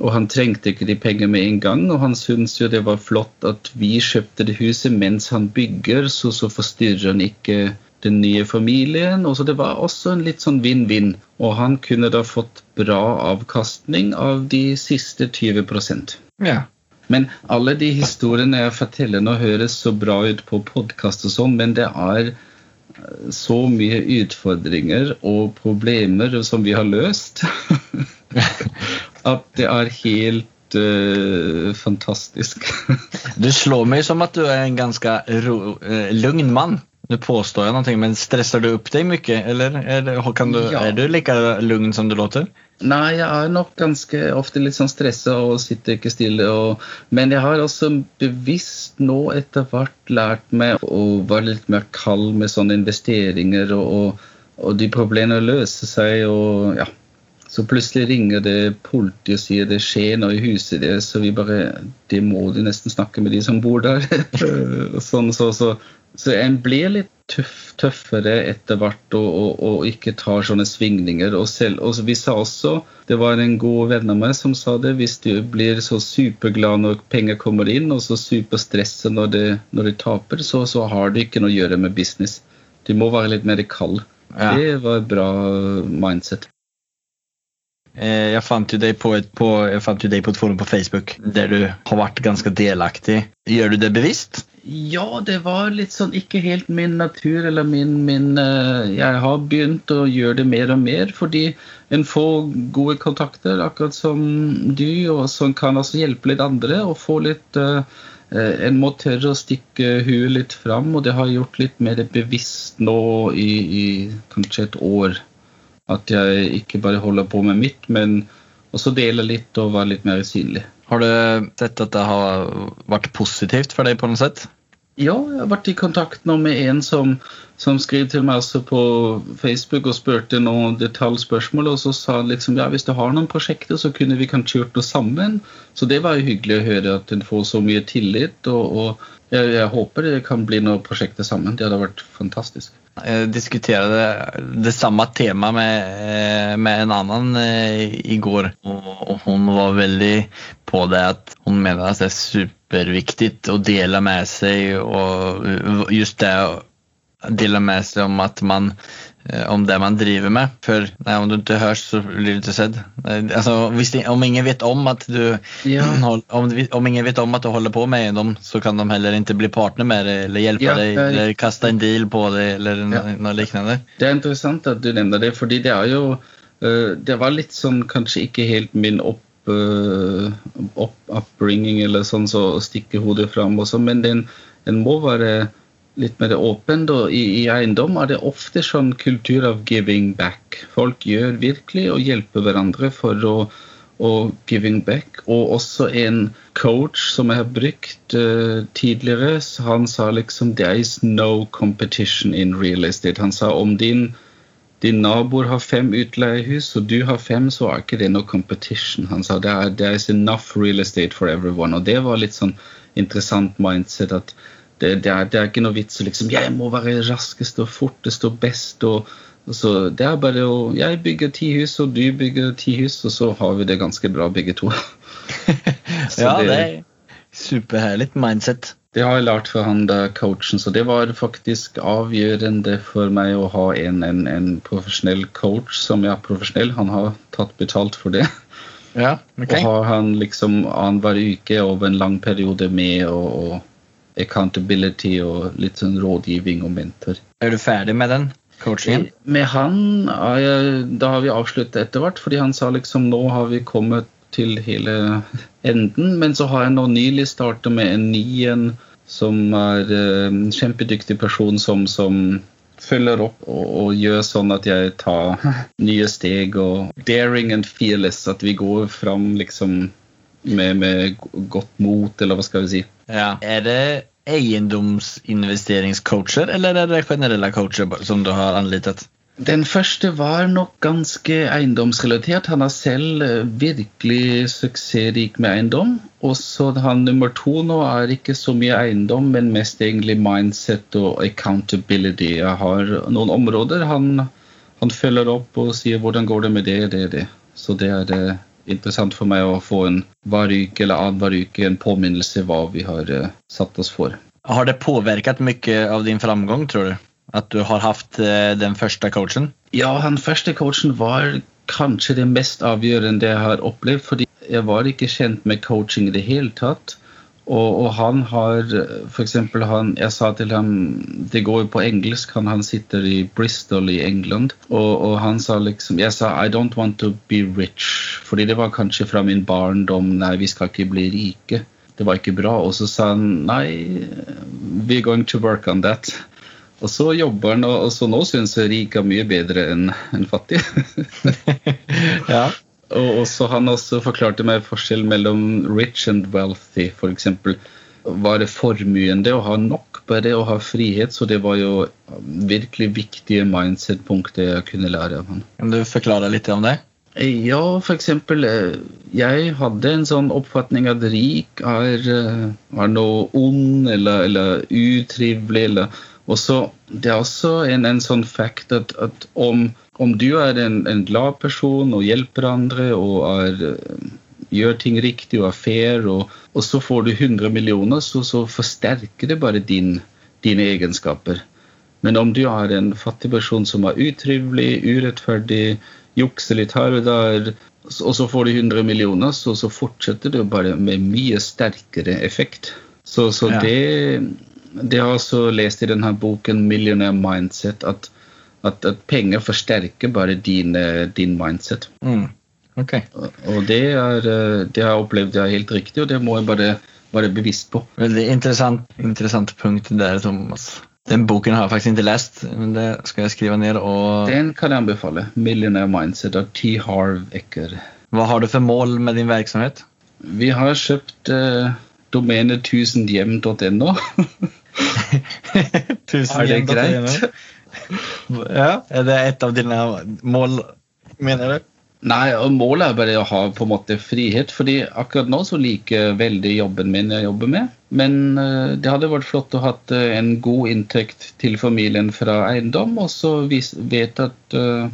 og han trengte ikke de pengene med en gang, og han syntes jo det var flott at vi kjøpte det huset mens han bygger, så, så forstyrrer han ikke den nye familien. Og så det var også en litt sånn vinn-vinn. Og han kunne da fått bra avkastning av de siste 20% Ja. Men alle de historiene jeg forteller nå, høres så bra ut på podkast og sånn, men det er eh, så mye utfordringer og problemer som vi har løst, <laughs> at det er helt uh, fantastisk. <laughs> Du slår meg som at du er en ganske ro, eh, lugn man. Nu påstår jag någonting, men stressar du upp dig mycket? Eller är, det, kan du, Ja. är du lika lugn som du låter? Nei, jeg er nok ganske ofte litt sånn stressa og sitter ikke stille. Og, men jeg har også bevisst nå etter hvert lært meg å være litt mer kald med sånne investeringer, og, og, og de problemene løser seg. og ja. Så plutselig ringer det politiet og sier det skjer noe i huset deres, så vi bare Det må de nesten snakke med de som bor der. <laughs> <laughs> sånn, så, så, så en blir litt tøff, tøffere etter hvert og, og, og, ikke tar sånne svingninger. Og, selv, og vi sa også, det var en god venn av meg som sa det, hvis du blir så superglad når penger kommer inn, og så superstresset når, det, når de taper, så, så har det ikke noe å gjøre med business. Du må være litt mer kald. Ja. Det var et bra mindset. Eh, jeg fant deg på et, på, jeg fant jo deg på et forum på Facebook der du har vært ganske delaktig. Gjør du det bevisst? Ja, det var litt sånn ikke helt min natur eller min, min Jeg har begynt å gjøre det mer og mer fordi en får gode kontakter, akkurat som du, og som kan altså hjelpe litt andre. og få litt uh, En må tørre å stikke huet litt fram, og det har jeg gjort litt mer bevisst nå i, i kanskje et år. At jeg ikke bare holder på med mitt, men også deler litt og være litt mer synlig. Har du sett at det har vært positivt for deg på noe sett? Ja, jeg har vært i kontakt nå med en som, som skrev til meg også på Facebook og spurte noen detaljspørsmål. Og så sa han liksom ja, hvis du har noen prosjekter, så kunne vi kanskje gjort noe sammen. Så det var jo hyggelig å høre at en får så mye tillit. Og, og jeg, jeg, håper det kan bli noen prosjekter sammen. Det hadde vært fantastisk. Jeg diskuterte det samme temaet med, eh, med, en annen eh, i går. Og hun var veldig på det at hun mener at det er superviktig å dele med seg. Og just det å dele med seg om at man Eh, om det man driver med. For nei, om du ikke høres, så blir du ikke sett. Altså, de, om ingen vet om at du ja. <clears throat> om, om, ingen vet om at du holder på med eiendom, så kan de heller ikke bli partner med deg eller hjelpe ja, deg eller kaste en deal på deg eller ja. noe lignende. Det er interessant at du nevner det, fordi det er jo uh, Det var litt sånn kanskje ikke helt min opp opp, upbringing eller sånn så stikke hodet fram også, men den, den må være litt mer åpent. Og i, i, eiendom er det ofte sånn kultur av giving back. Folk gjør virkelig og hjelper hverandre for å å giving back. Og også en coach som jeg har brukt uh, tidligere, han sa liksom There is no competition in real estate. Han sa om din, din naboer har fem utleiehus, og du har fem, så er ikke det noe competition. Han sa there, is enough real estate for everyone. Og det var litt sånn interessant mindset at det, det, er, det, er, ikke noe vits å liksom Jeg må være raskest og fortest og best. og, og så Det er bare å Jeg bygger ti hus, og du bygger ti hus, og så har vi det ganske bra begge to. <laughs> ja, det, det er superherlig mindset. Det har jeg lært fra han der coachen, så det var faktisk avgjørende for meg å ha en, en, en profesjonell coach som er profesjonell. Han har tatt betalt for det. Ja, okay. Og har han liksom annenhver uke over en lang periode med og accountability og litt sånn rådgivning og mentor. Er du ferdig med den coachingen? Med han jeg, Da har vi avsluttet etter hvert, fordi han sa liksom nå har vi kommet til hele enden. Men så har jeg nå nylig startet med en ny en som er en uh, kjempedyktig person som, som følger opp og, og, gjør sånn at jeg tar <laughs> nye steg og daring and fearless. At vi går fram liksom med, med godt mot, eller hva skal vi si. Ja. Er det eiendomsinvesteringscoacher, eller er det generelle coacher som du har anlitet? Den første var nok ganske eiendomsrelatert. Han har selv eh, virkelig suksessrik med eiendom. Og så han nummer to nå er ikke så mye eiendom, men mest egentlig mindset og accountability. Jeg har noen områder han, han følger opp og sier 'hvordan går det med det', det, det. Så det er det interessant for meg å få en hver uke eller annenhver uke en påminnelse hva vi har uh, satt oss for. Har det påvirket mye av din framgang, tror du? At du har hatt uh, den første coachen? Ja, den første coachen var kanskje det mest avgjørende jeg har opplevd. fordi jeg var ikke kjent med coaching i det hele tatt. Og, og, han har f.eks. han Jeg sa til ham Det går jo på engelsk. Han, han sitter i Bristol i England. Og, og, han sa liksom Jeg sa I don't want to be rich. Fordi det var kanskje fra min barndom. Nei, vi skal ikke bli rike. Det var ikke bra. Og så sa han nei, we're going to work on that. Og så jobber han, og, så nå syns jeg rik er mye bedre enn en fattig. <laughs> ja. Og også, han også forklarte meg forskjell mellom rich and wealthy, f.eks. Var det formuen det å ha nok bare å ha frihet? Så det var jo virkelig viktige mindset-punkter jeg kunne lære av han. Kan du forklare litt om det? Ja, eksempel eh, Jeg hadde en sånn oppfatning at rik er, eh, er noe ond eller, eller utrivelig. Eller, også, det er også en, en sånn fact at, at om, om, du er en, en, glad person og hjelper andre og er, eh, gjør ting riktig og er fair, og, og så får du 100 millioner, så, så forsterker det bare din, dine egenskaper. Men om du er en fattig person som er utrivelig, urettferdig, jukser litt her og der, og så får du 100 millioner, så, så fortsetter det bare med mye sterkere effekt. Så, så ja. det, det har jeg også lest i denne boken 'Millionaire Mindset', at, at, at penger forsterker bare din, din mindset. Mm. Okay. Og, det, er, det har jeg opplevd det er helt riktig, og det må jeg bare være bevisst på. Veldig interessant, interessant punkt der, Thomas. Den boken har jeg faktisk ikke lest, men det skal jeg skrive ned. Og... Den kan jeg anbefale. 'Millionaire Mindset' av T. Harv Ecker. Hva har du for mål med din virksomhet? Vi har kjøpt eh, domenet 1000hjem.no. <laughs> <laughs> er det greit? Ja, Er det et av dine mål, mener du? Nei, Målet er bare å ha på en måte frihet. fordi akkurat nå så liker jeg veldig jobben min jeg jobber med. Men uh, det hadde vært flott å ha uh, en god inntekt til familien fra eiendom, og så vet at uh,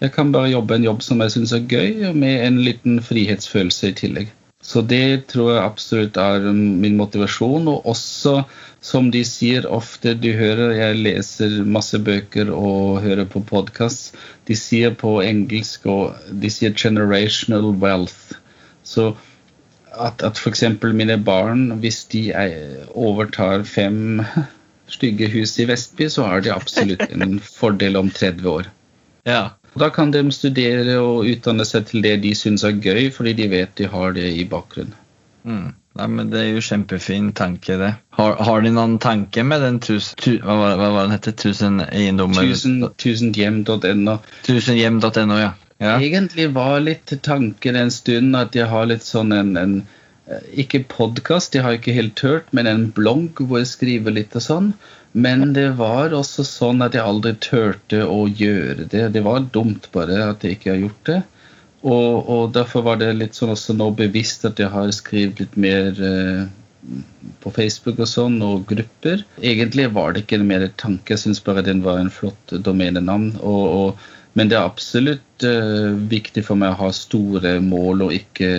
jeg kan bare jobbe en jobb som jeg syns er gøy, med en liten frihetsfølelse i tillegg. Så det tror jeg absolutt er min motivasjon. Og også, som de sier ofte, du hører jeg leser masse bøker og hører på podkast, de sier på engelsk og de sier 'generational wealth'. Så at, at f.eks. mine barn, hvis de overtar fem <laughs> stygge hus i Vestby, så har de absolutt en fordel om 30 år. Ja. Da kan de studere og utdanne seg til det de syns er gøy, fordi de vet de har det i bakgrunnen. Mm. Nei, men Det er jo kjempefin tanke, det. Har, har de noen tanke med den tusen, tu, hva, hva var den heter? Tusen eiendommer? Tusenhjem.no. Tusenhjem.no, ja. ja. Egentlig var litt tanken en stund at jeg har litt sånn en, en eh, Ikke podkast, jeg har ikke helt hørt, men en blogg hvor jeg skriver litt og sånn. Men det var også sånn at jeg aldri turte å gjøre det. Det var dumt bare at jeg ikke har gjort det. Og, og derfor var det litt sånn også nå bevisst at jeg har skrevet litt mer eh, på Facebook og sånn, og grupper. Egentlig var det ikke en mer tanke, jeg syns bare den var en flott domenenavn. Og, og, men det er absolutt eh, viktig for meg å ha store mål og ikke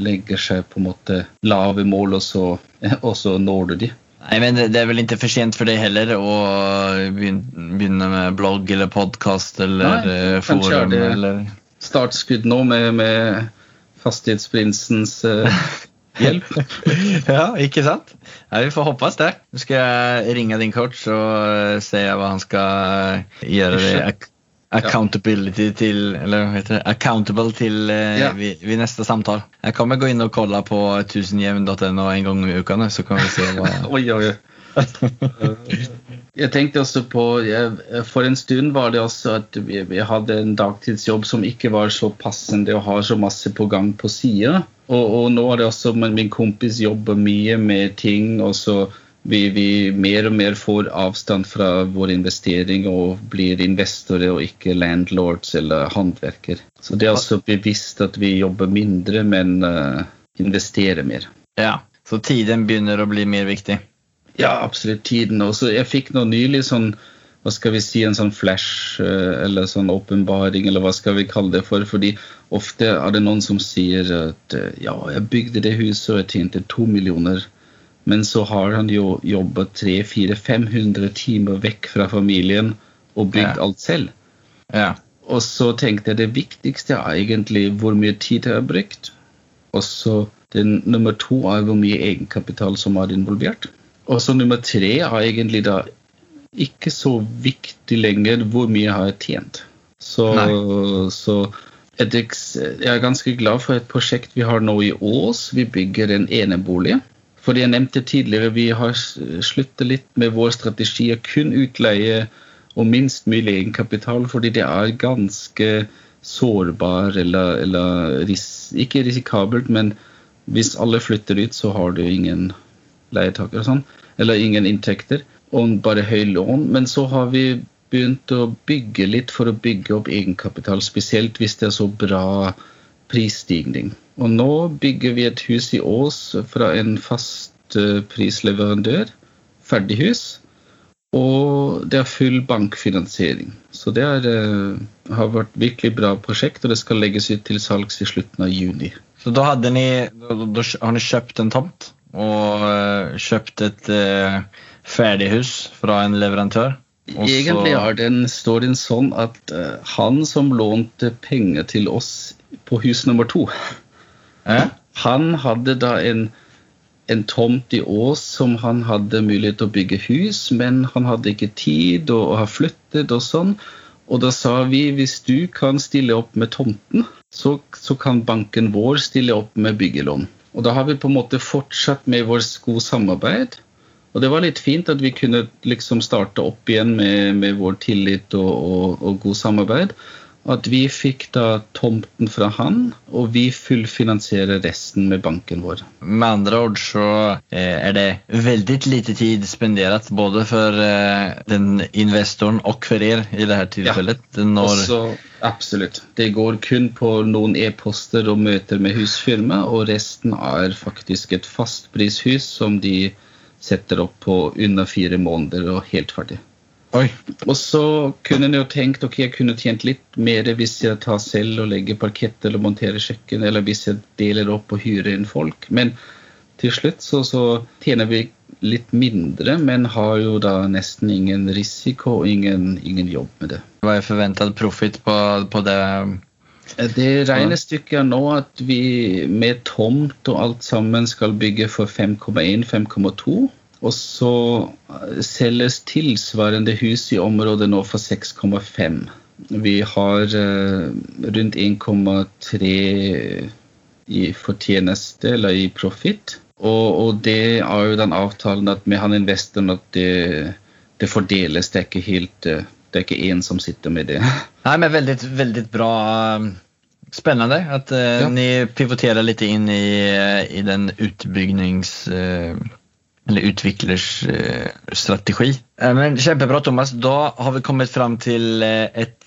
legge seg på en måte lave mål, og så, <laughs> og så når du de. Nei, men Det er vel ikke for sent for deg heller å begynne med blogg eller podkast eller Nei, eh, forum? eller... Startskudd nå med, med Fastighetsprinsens uh, <laughs> hjelp. <laughs> ja, ikke sant? Nei, vi får håpe det. Nå skal jeg ringe din coach og eh, se hva han skal gjøre. Accountability til Eller hva heter det? Accountable til eh, ja. vi, vi, neste samtale. Jeg kommer gå inn og kolla på 1000hjem.no en gang i uka, så kan vi se hva <laughs> Oi, oi, oi. jeg tenkte også på jeg, For en stund var det også at vi, vi, hadde en dagtidsjobb som ikke var så passende å ha så masse på gang på sida. Og, og, nå er det også min kompis jobber mye med ting. og så vi, vi, mer og mer får avstand fra vår investering og blir investorer og ikke landlords eller håndverker. Så det er altså bevisst at vi jobber mindre, men uh, investerer mer. Ja, Så tiden begynner å bli mer viktig? Ja, absolutt. tiden. Også, jeg fikk nå nylig sånn hva skal vi si, en sånn flash uh, eller sånn åpenbaring, eller hva skal vi kalle det for. fordi ofte er det noen som sier at uh, ja, jeg bygde det huset og jeg tjente to millioner. Men så har han jo jobba 300-400-500 timer vekk fra familien og bygd ja. alt selv. Ja. Og så tenkte jeg det viktigste er egentlig hvor mye tid jeg har brukt. Og så den, nummer to er hvor mye egenkapital som er involvert. Og så nummer tre er egentlig da ikke så viktig lenger hvor mye jeg har tjent. Så, så et, jeg er ganske glad for et prosjekt vi har nå i Ås. Vi bygger en enebolig. Fordi jeg nevnte tidligere, vi har sluttet litt med vår strategi å kun utleie og minst mulig egenkapital, fordi det er ganske sårbar eller, eller ris ikke risikabelt, men hvis alle flytter ut, så har du ingen leietakere sånn, eller ingen inntekter, og bare høy lån. Men så har vi begynt å bygge litt for å bygge opp egenkapital, spesielt hvis det er så bra prisstigning. Og nå bygger vi et hus i Ås fra en fast eh, prisleverandør. Ferdighus. Og det er full bankfinansiering. Så det er, eh, har vært virkelig bra prosjekt, og det skal legges ut til salgs i slutten av juni. Så da, ni, da, da har ni kjøpt en tomt og uh, kjøpt et uh, ferdighus fra en leverandør? og så- Egentlig den storyen sånn at han som lånte penger til oss på hus nummer to. <laughs> han hadde da en, en tomt i Ås som han hadde mulighet til å bygge hus, men han hadde ikke tid og, og har flyttet og sånn. Og da sa vi hvis du kan stille opp med tomten, så, så kan banken vår stille opp med byggelån. Og da har vi på en måte fortsatt med vårt gode samarbeid. Og det var litt fint at vi kunne liksom starte opp igjen med, med vår tillit og, og, og god samarbeid. At vi fikk da tomten fra han, og vi fullfinansierer resten med banken vår. Med andre ord så eh, er det veldig lite tid spendert både for eh, den investoren og for dere i dette tilfellet. Når, Også, absolutt. Det går kun på noen e-poster og møter med husfirma, og resten er faktisk et fastprishus som de setter opp på under fire måneder og helt ferdig. Oi. Og så kunne en jo tenkt ok, jeg kunne tjent litt mer hvis jeg tar selv og legger parkett eller monterer kjøkken, eller hvis jeg deler opp og hyrer inn folk. Men til slutt så, så tjener vi litt mindre, men har jo da nesten ingen risiko og ingen, ingen jobb med det. Hva er forventet profit på, på det? Det regnestykket nå at vi med tomt og alt sammen skal bygge for 5,1-5,2. Og så selges tilsvarende hus i området nå for 6,5. Vi har eh, rundt 1,3 i fortjeneste, eller i profit. Og, og det er jo den avtalen at med han investoren at det, det fordeles. Det er ikke helt eh, Det er ikke én som sitter med det. <laughs> Nei, men veldig, veldig bra. Spennende at att eh, Ja. ni pivoterer litt inn i, eh, i den utbyggings... eh, eller utviklers eh, strategi. Eh, men kjempebra Thomas. Da har vi kommet fram til eh, et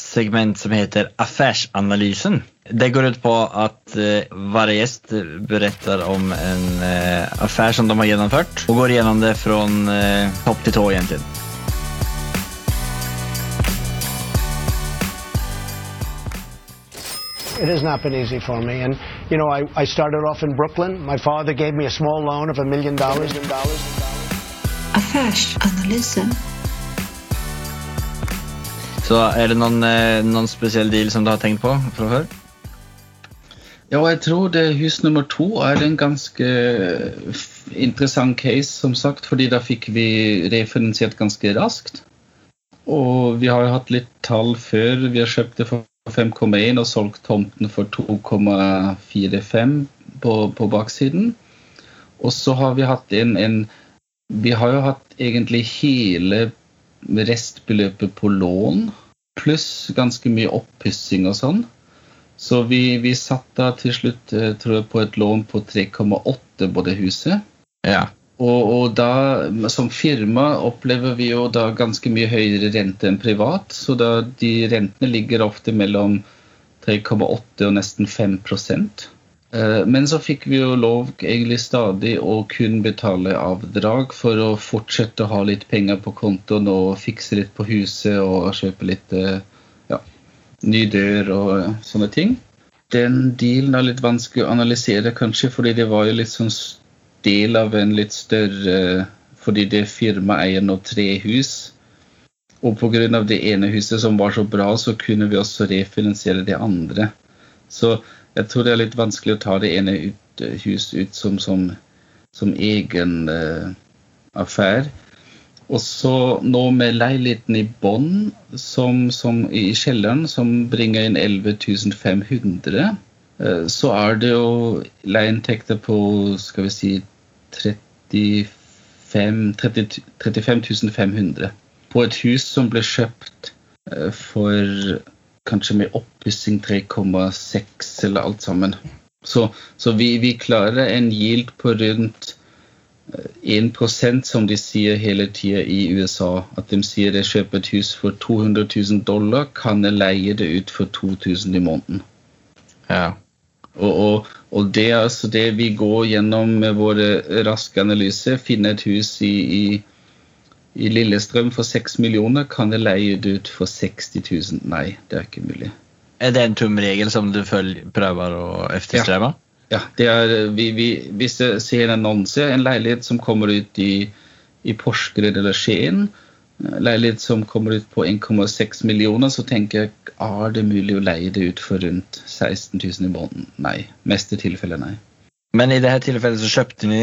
segment som heter Affærsanalysen. Det går ut på at hver varje gäst berättar om en affær som de har gjennomført, og går gjennom det fra topp til tå egentlig. It has not been easy for me. And, you know, I, I started off in Brooklyn. My father gave me a small loan of a million dollars. Affärsanalysen. Så er det noen, eh, noen spesiell deal som du har tenkt på fra før? Ja, jeg tror det hus nummer to er en ganske interessant case, som sagt, fordi da fikk vi refinansiert ganske raskt. Og vi har jo hatt litt tall før. Vi har kjøpt det for 5,1 og solgt tomten for 2,45 på, på baksiden. Og så har vi hatt en, en Vi har jo hatt egentlig hele restbeløpet på lån, pluss ganske mye oppussing og sånn. Så vi, vi satt da til slutt eh, tror jeg, på et lån på 3,8 på det huset. Ja. Og, og da, som firma opplever vi jo da ganske mye høyere rente enn privat. Så da de rentene ligger ofte mellom 3,8 og nesten 5 Eh, Men så fikk vi jo lov egentlig stadig å kun betale avdrag for å fortsette å ha litt penger på kontoen og fikse litt på huset og kjøpe litt eh, ja, ny dør og eh, sånne ting. Den dealen er litt vanskelig å analysere, kanskje, fordi det var jo litt sånn del av en litt større Fordi det firmaet eier nå tre hus. Og pga. det ene huset som var så bra, så kunne vi også refinansiere det andre. Så jeg tror det er litt vanskelig å ta det ene ut, hus ut som, som, som egen uh, affære. Og så nå med leiligheten i som i kjelleren, som bringer inn 11 500, eh, så er det jo leieinntekter på skal vi si 35, 30, 35 500 på et hus som ble kjøpt eh, for kanskje med oppussing 3,6 eller alt sammen. Så, så vi, vi klarer en yield på rundt 1% som de sier hele tida i USA. At de sier de kjøper et hus for 200 000 dollar, kan jeg leie det ut for 2000 i måneden. Ja. Og, og, og det er altså det vi går gjennom med våre raske analyser. Finne et hus i, i, i Lillestrøm for 6 millioner, kan jeg leie det ut for 60 000? Nei, det er ikke mulig. Er det en tumregel som du følger, prøver å etterstrebe? Ja, det er, vi, vi, Hvis jeg ser en annonse, en leilighet som kommer ut i, i Porsgrunn eller Skien, en leilighet som kommer ut på 1,6 millioner, så tenker jeg er det mulig å leie det ut for rundt 16 000 i måneden? Nei. Meste tilfellet nei. Men i dette tilfellet så kjøpte ni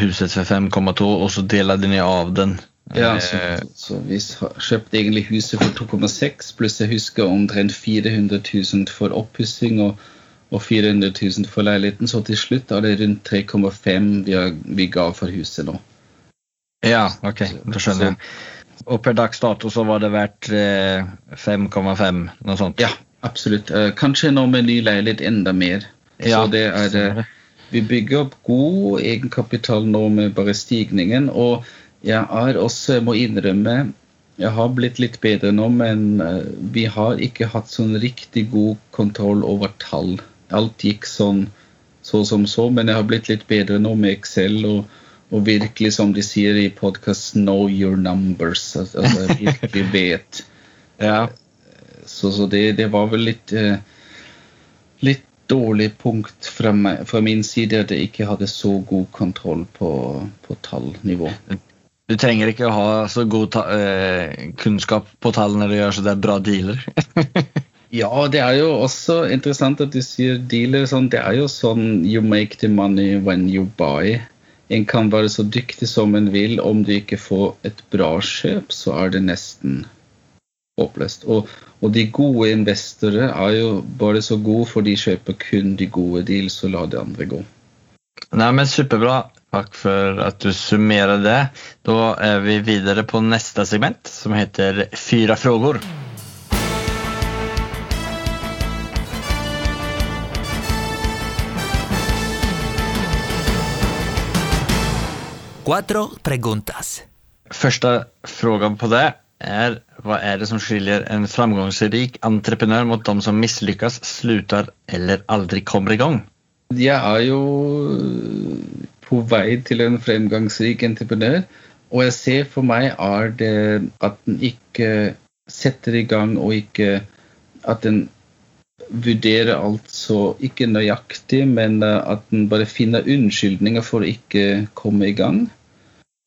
huset for 5,2 og så delte ni av den. Ja, så, så vi kjøpte egentlig huset for 2,6, pluss jeg husker omtrent 400 000 for oppussing og, og 400 000 for leiligheten, så til slutt er det rundt 3,5 vi, vi ga for huset nå. ja OK. Da skjønner jag. Och per dags dato så var det eh, 5,5, noe sånt. Ja, absolutt. Eh, Kanskje nå med ny leilighet enda mer. Ja, så det er, eh, det. vi bygger opp god egenkapital nå med bare stigningen. Og jeg er også, jeg må innrømme, jeg har blitt litt bedre nå, men eh, vi har ikke hatt sånn riktig god kontroll over tall. Alt gikk sånn så som så, men jeg har blitt litt bedre nå med Excel og, og virkelig, som de sier i podkast, know your numbers. Altså altså, <laughs> virkelig vet. Ja. Så, så det, det var vel litt eh, litt dårlig punkt fra, meg, fra min side at jeg ikke hadde så god kontroll på, på tallnivå. Du trenger ikke å ha så god eh, kunnskap på tall når du gjør så det er bra dealer. <laughs> Ja, det er jo også interessant at du sier dealer. Sånn, det er jo sånn you make the money when you buy. En kan være så dyktig som en vil. Om du ikke får et bra kjøp, så er det nesten håpløst. Og, og de gode investorer er jo bare så gode, for de kjøper kun de gode deals så la de andre gå. Nei, men superbra. Takk for at du summerer det. Da er vi videre på neste segment som heter Fyra frågor. Cuatro preguntas. Første spørsmål på det er hva er det som skiljer en framgangsrik entreprenør mot de som mislykkes, slutter eller aldri kommer i gang? Jeg er jo på vei til en fremgangsrik entreprenør, og jeg ser for meg er det at den ikke setter i gang og ikke At den vurderer alt så ikke nøyaktig, men eh, at den bare finner unnskyldninger for å ikke komme i gang.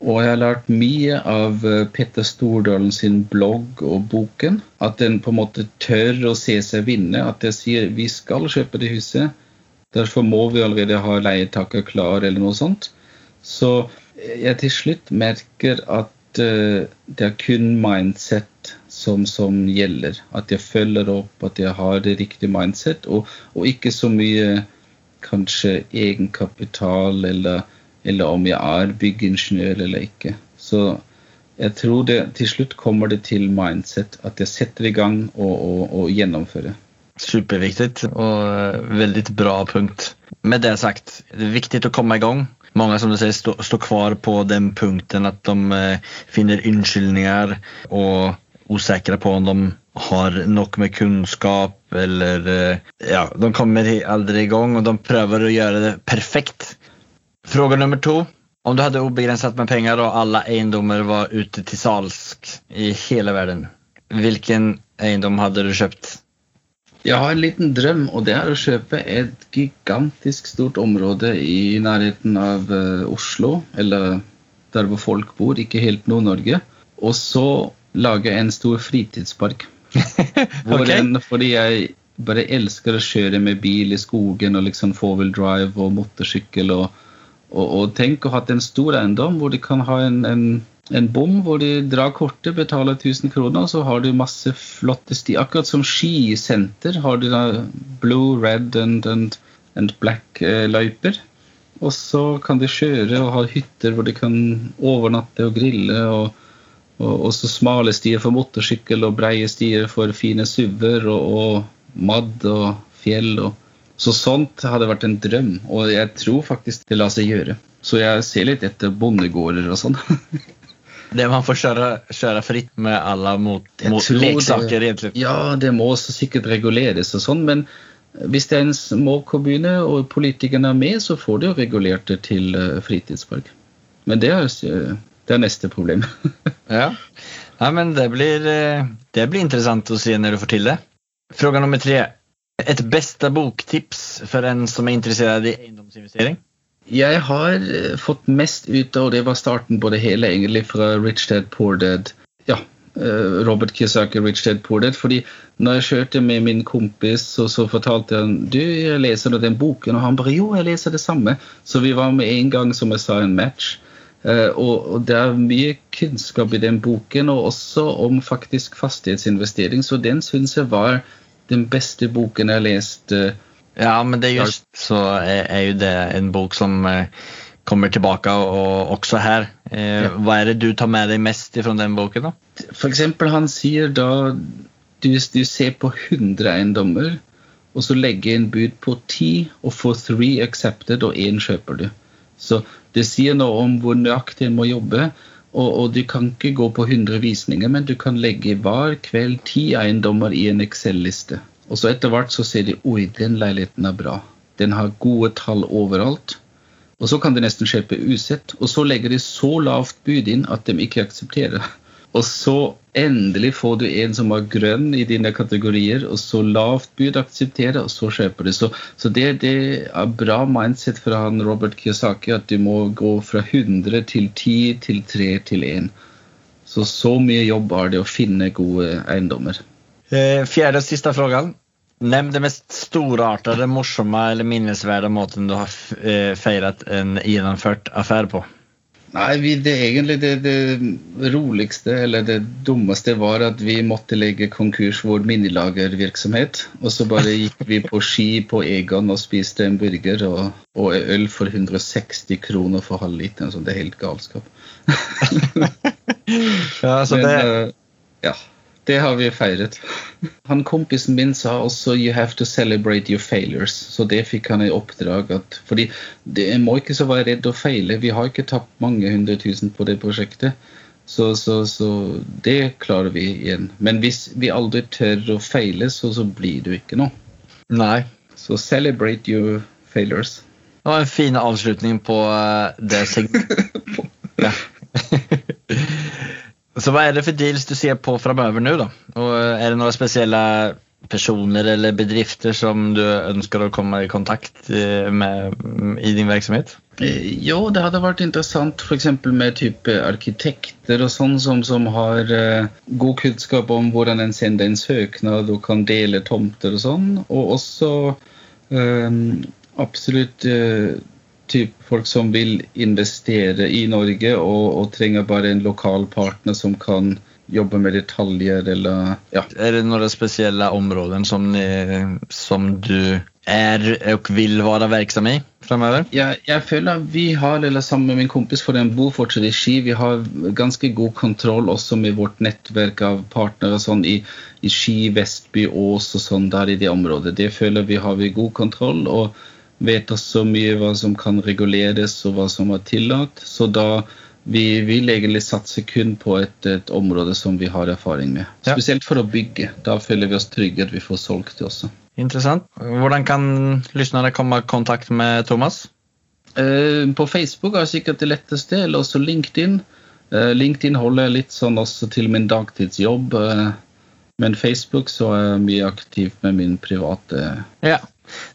Og jeg har lært mye av eh, Petter Stordalen sin blogg og boken. At den på en måte tør å se seg vinne. At jeg sier vi skal kjøpe det huset. Derfor må vi allerede ha leietaket klar, eller noe sånt. Så jeg til slutt merker at eh, det er kun mindset som, som gjelder. At jeg følger opp, at jeg har det riktige mindset, og, og ikke så mye kanskje egenkapital, eller, eller om jeg er byggingeniør eller ikke. Så jeg tror det til slutt kommer det til mindset, at jeg setter i gang og, og, og gjennomfører. Superviktig og veldig bra punkt. Med det sagt, det er viktig å komme i gang. Mange som du sier, står stå kvar på den punkten at de eh, finner unnskyldninger och osäkra på om de har nok med kunnskap eller eh, ja, de kommer aldri aldrig igång och de prövar att göra det perfekt. Fråga nummer två. Om du hadde ubegrenset med penger og alle eiendommer var ute til salsk i hele verden, hvilken eiendom hadde du kjøpt? Jeg har en liten drøm, og det er å kjøpe et gigantisk stort område i nærheten av eh, Oslo, eller der hvor folk bor, ikke helt Nord-Norge, og så lage en stor fritidspark. <laughs> Hvor okay. en, fordi jeg bare elsker å kjøre med bil i skogen og liksom four-wheel drive og motorsykkel. Og, og, og tenk å ha en stor eiendom hvor de kan ha en, en, en bom hvor de drar kortet, betaler 1000 kroner, og så har du masse flotte sti. Akkurat som skisenter har du blue, red and, and, and black eh. Og så kan de kjøre og ha hytter hvor de kan overnatte og grille. og og så smale stier for motorsykkel og breie stier for fine SUV-er og, og madd og fjell. Og, så sånt hadde vært en drøm, og jeg tror faktisk det lar seg gjøre. Så jeg ser litt etter bondegårder og sånn. <laughs> Det man får kjøre, kjøre fritt med alle mot, mot leksaker det. egentlig? Ja, det må sikkert reguleres og sånn, men hvis det er en små kommune og politikerne er med, så får de jo regulert det til eh, fritidspark. Men det er, det er neste problem. <laughs> Ja. ja, men det blir, eh, det blir interessant å se når du får til det. Fråga nummer tre. Et beste boktips for en som er interessert i eiendomsinvestering? Jeg har eh, fått mest ut av, og det var starten på det hele, egentlig fra Rich Dad Poor Dad. Ja, eh, Robert Kiyosaki, Rich Dad Poor Dad. Fordi når jeg kjørte med min kompis, så, så fortalte han du, jeg leser den boken, og han bare jo, jeg leser det samme. Så vi var med en gang, som jeg sa, en match. Eh, og, det er mye kunnskap i den boken, og også om faktisk fastighetsinvestering. Så den syns jeg var den beste boken jeg leste. Ja, men det er just så er jo ju det en bok som eh, kommer tilbake og også her. Eh, er är det du tar med deg mest fra den boken da? For eksempel, han sier da du, du ser på 100 eiendommer, og så legger en bud på 10 og får 3 accepted, og én kjøper du. Så det sier noe om hvor nøyaktig en må jobbe. Og, og du kan ikke gå på 100 visninger, men du kan legge hver kveld ti eiendommer i en Excel-liste. Og så etter hvert så ser de oi, den leiligheten er bra. Den har gode tall overalt. Og så kan de nesten kjøpe usett. Og så legger de så lavt bud inn at de ikke aksepterer. Og så endelig får du en som er grønn i dine kategorier, og så lavt bud aksepterer, og så kjøper du. Så, så det, det er bra mindset fra han Robert Kiyosaki at du må gå fra 100 til 10 til 3 til 1. Så så mye jobb er det å finne gode eiendommer. Fjerde og siste spørsmål. Nevn det mest storartede, morsomme eller minnesverdige måten du har eh, en gjennomført affære på. Nei, vi, det egentlig det, det roligste eller det dummeste var at vi måtte legge konkurs vår minilagervirksomhet. Og så bare gikk vi på ski på Egon og spiste en burger og, og øl for 160 kroner for halvliteren. Så det er helt galskap. <laughs> Ja, så Men, det, Uh, ja, det har vi feiret. <laughs> Han Kompisen min sa også 'you have to celebrate your failures'. Så det fikk han i oppdrag. At, fordi det, må ikke så være redd å feile. Vi har ikke tapt mange hundre tusen på det prosjektet. Så, så, så det klarer vi igjen. Men hvis vi aldri tør å feile, så, så blir det jo ikke noe. Nei. Så celebrate your failures. Det var en fin avslutning på eh, det segmentet. <laughs> ja. <laughs> Så hva er det for deals du ser på framover nå, da? Og er det noen spesielle personer eller bedrifter som du ønsker å komme i kontakt eh, med mm, i din verksamhet? Eh, Jo, det hadde vært interessant f.eks. med type arkitekter og sånn som, som har eh, god kunnskap om hvordan en sender en søknad og kan dele tomter og sånn. Og også eh, absolutt eh, typ folk som vil investere i Norge og, og trenger bare en lokal partner som kan jobbe med detaljer eller ja. Er det noen spesielle områder som, ni, som du er og vil være verksam i fremover? Jeg, jeg føler vi har, eller sammen med min kompis, for den bor fortsatt i Ski, vi har ganske god kontroll også med vårt nettverk av partnere sånn i, i Ski, Vestby, Ås og sånn der i det området. Det føler vi har vi god kontroll, og vet så mye hva som kan reguleres og hva som er tillatt. Så da vi vil egentlig satse kun på et, et område som vi har erfaring med. Spesielt for å bygge. Da føler vi oss trygge at vi får solgt det også. Interessant. Hvordan kan lytterne komme i kontakt med Thomas? Eh, På Facebook er sikkert det letteste, eller også LinkedIn. Eh, LinkedIn holder jeg litt sånn også til min dagtidsjobb. eh, Men Facebook så er jeg mye aktiv med min private Ja.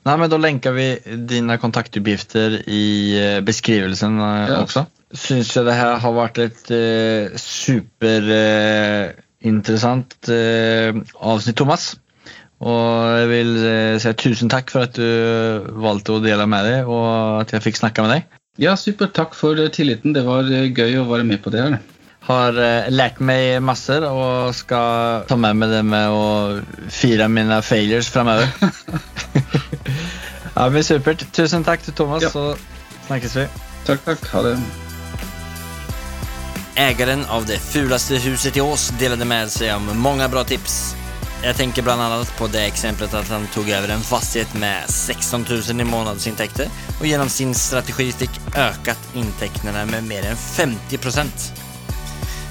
Nei, men Da lenker vi dine kontaktuppgifter i eh, beskrivelsen eh, Ja. også. Syns jeg det her har vært et eh, superinteressant eh, avsnitt, Thomas. Og jeg vil si tusen takk for at du valgte å dele med deg, og at jeg fikk snakke med deg. Ja, supert. Takk for tilliten. Det var gøy å være med på det her. Har eh, lært meg masser og skal ta med meg det med å fire mine failures fremover. <laughs> ja, det blir supert. Tusen takk til Thomas, Ja. så snakkes vi. Takk, takk. Ha det. Ägaren av det fulaste huset i Ås delade med sig av många bra tips. Jag tänker bland annat på det exemplet att han tog över en fastighet med 16 000 i månadsintäkter och genom sin strategi fick ökat intäkterna med mer än 50 procent.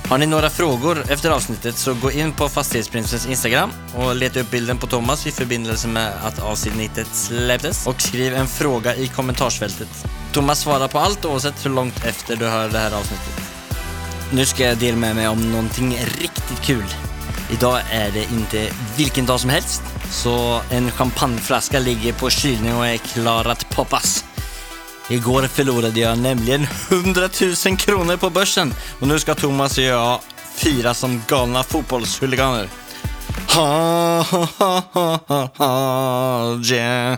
Har ni några frågor efter avsnittet så gå in på Fastighetsprinsens Instagram och leta upp bilden på Thomas i förbindelse med att avsnittet släpptes och skriv en fråga i kommentarsfältet. Thomas svarar på allt oavsett hur långt efter du hör det här avsnittet. Nu ska jag dela med mig om någonting riktigt kul. Idag är det inte vilken dag som helst, så en champagneflaska ligger på kylning och är klar att poppas. Igår förlorade jag nämligen 100 000 kronor på börsen och nu ska Thomas och jag fira som galna fotbollshuliganer. Ha, ha, ha, ha, ha, yeah.